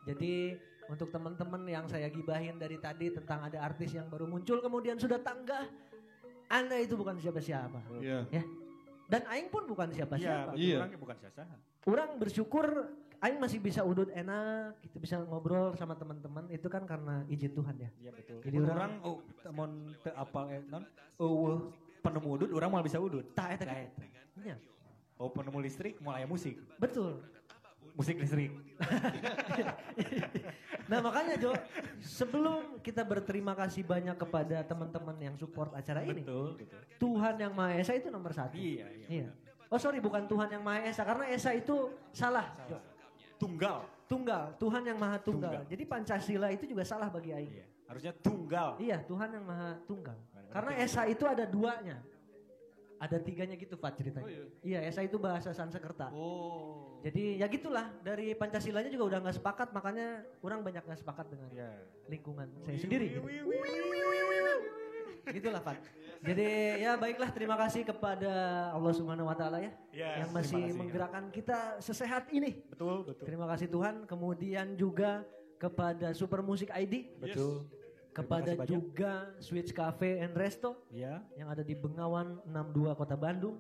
Jadi untuk teman-teman yang saya gibahin dari tadi tentang ada artis yang baru muncul kemudian sudah tanggah, Anda itu bukan siapa-siapa. Iya. Dan Aing pun bukan siapa-siapa. Iya. orangnya bukan sia Orang bersyukur Aing masih bisa udut enak, gitu bisa ngobrol sama teman-teman itu kan karena izin Tuhan ya. Iya betul. Jadi orang- orang oh mun teu apal eh non eueuh penemu udut orang malah bisa udut. Tak eta Nah, gitu. Iya, Oh penemu listrik mulai musik. betul. Musik listrik. *laughs* Nah makanya Jo, sebelum kita berterima kasih banyak kepada teman-teman yang support acara ini, Betul, betul. Tuhan yang Maha Esa itu nomor satu. Iya, iya. Iya. Oh sorry, bukan Tuhan yang Maha Esa karena Esa itu salah. Jo. Tunggal. Tunggal, Tuhan yang Maha tunggal. Tunggal. Jadi Pancasila itu juga salah bagi Aing. Iya. Harusnya tunggal. Iya, Tuhan yang Maha tunggal. Karena. Esa itu ada duanya. Ada tiganya gitu Pak ceritanya. Oh iya. Iya, Esa itu bahasa Sanskerta. Oh. Jadi ya gitulah dari Pancasilanya juga udah nggak sepakat makanya orang banyak nggak sepakat dengan Iya. lingkungan saya sendiri. Gitu. Gitulah Pak. Jadi ya baiklah terima kasih kepada Allah Subhanahu Wa Taala ya Iya, yang masih kasih. menggerakkan kita sesehat ini. Betul, betul. Terima kasih Tuhan. Kemudian juga kepada Super Music ID, Betul. Kepada kasih juga Switch Cafe and Resto Iya, yang ada di Bengawan 62 Kota Bandung.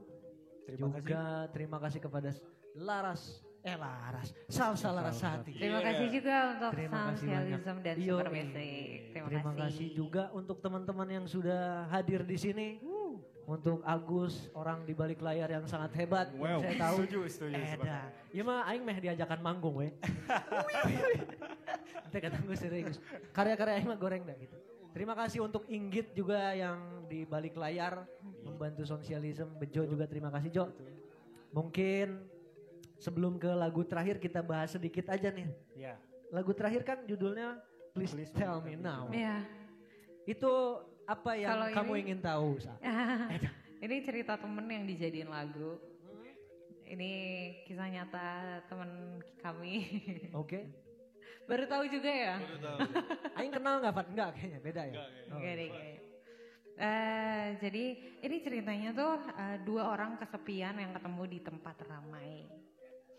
terima kasih. juga terima kasih kepada Laras eh Laras Salsa Larasati. Terima Iya. kasih juga untuk Terima kasih Soundcialism dan Yo, Super Basic. Terima, Terima kasih juga untuk teman-teman yang sudah hadir di sini. Untuk Agus, orang di balik layar yang sangat hebat. yang Wow, Saya tahu. setuju, setuju. Eda. Ya mah aing meh diajakan manggung we. *laughs* Nanti kata gue serius. Karya-karya aing mah goreng dah gitu. Terima kasih untuk Inggit juga yang di balik layar membantu sosialisme. Bejo juga terima kasih Jo. Mungkin sebelum ke lagu terakhir kita bahas sedikit aja nih. Iya. Lagu terakhir kan judulnya Please, Please Tell Me Me Now. Iya. Itu apa yang Kalau kamu ini- ingin tahu? Sa? *laughs* Ini cerita temen yang dijadiin lagu. Ini kisah nyata temen kami. *laughs* Oke. Baru tahu juga ya? Baru tahu. *laughs* Aing kenal nggak Fat? Enggak kayaknya, beda ya. Enggak, kayaknya. Oh. Enggak deh kayaknya. Eh, jadi ini ceritanya tuh eh, dua orang kesepian yang ketemu di tempat ramai.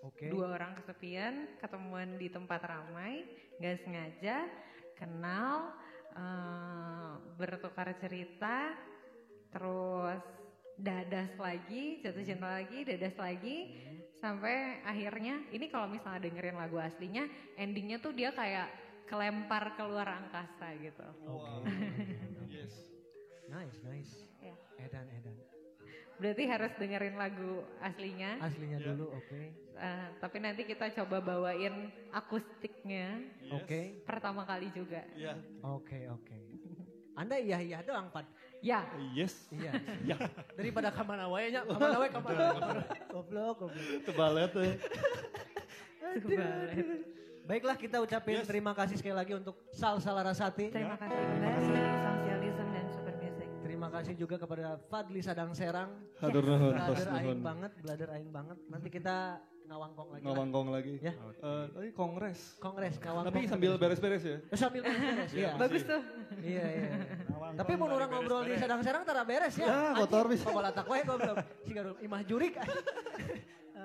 Oke. Dua orang kesepian ketemuan di tempat ramai, nggak sengaja kenal, eh, bertukar cerita, terus dadas lagi, jatuh cinta lagi, dadas lagi, sampai akhirnya ini kalau misalnya dengerin lagu aslinya, endingnya tuh dia kayak kelempar keluar angkasa gitu. Wow. yes. Nice, nice. Ya. Edan, edan. Berarti harus dengerin lagu aslinya. Aslinya Ya. dulu, oke. Eh, tapi nanti kita coba bawain akustiknya Yes. Oke. pertama kali juga. Ya. Oke, oke. Anda iya iya doang, Pan. Ya, Yes. Iya. *laughs* Ya. Daripada kamana wae nya, kamana wae kamana. Goblok, goblok. Tebalet tuh. kebalik. Baiklah kita ucapin Yes. terima kasih sekali lagi untuk Sal Salarasati. Terima kasih Sosialism dan Super Music. Terima kasih juga kepada Fadli Sadang Serang. Hatur nuhun, tos Belajar aing nuhun. banget, belajar aing banget. Nanti kita ngawangkong lagi. Ngawangkong lagi. Ya. Eh, tadi kongres. Kongres ngawangkong. Tapi sambil beres-beres ya. Eh, sambil beres. Iya. Bagus tuh. Iya, iya. Tapi mau orang ngobrol di Sadang Serang tara beres ya. Ya, motor bisa. Pokoknya tak wae goblok. Si garul imah jurik.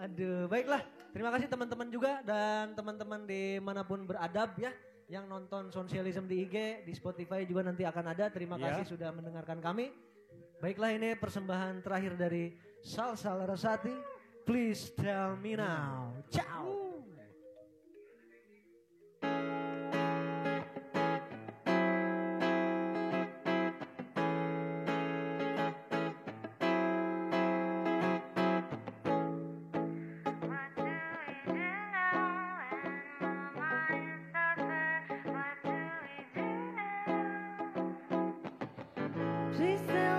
Aduh, baiklah. Terima kasih teman-teman juga dan teman-teman di mana pun beradab ya. Yang nonton Sosialism di IG, di Spotify juga nanti akan ada. Terima Ya. kasih sudah mendengarkan kami. Baiklah ini persembahan terakhir dari Sal Sal Rasati. Please tell me now. Ciao. Please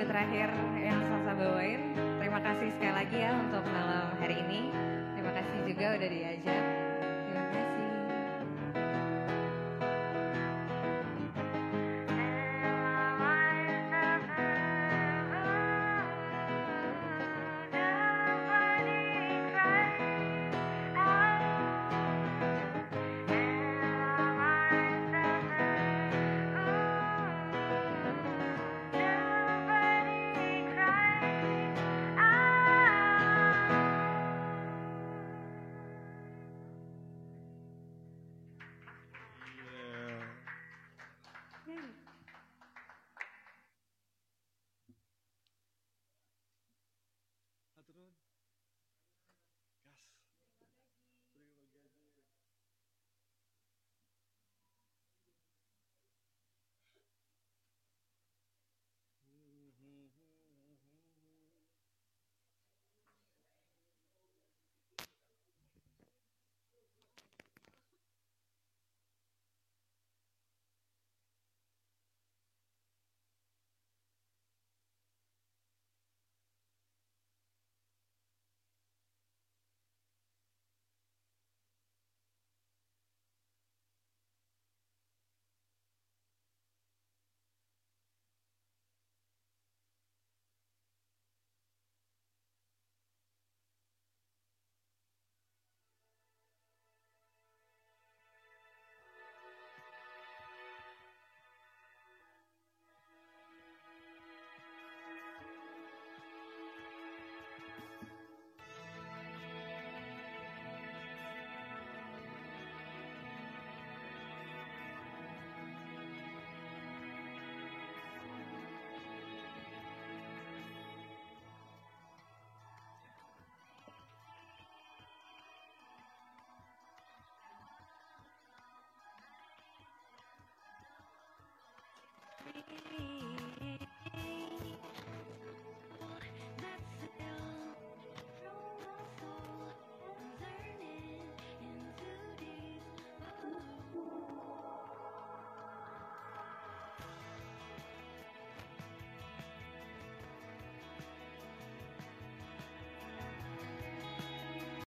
lagu terakhir yang Salsa bawain. Terima kasih sekali lagi ya untuk malam hari ini. Terima kasih juga udah diajak. Hey, hey, hey.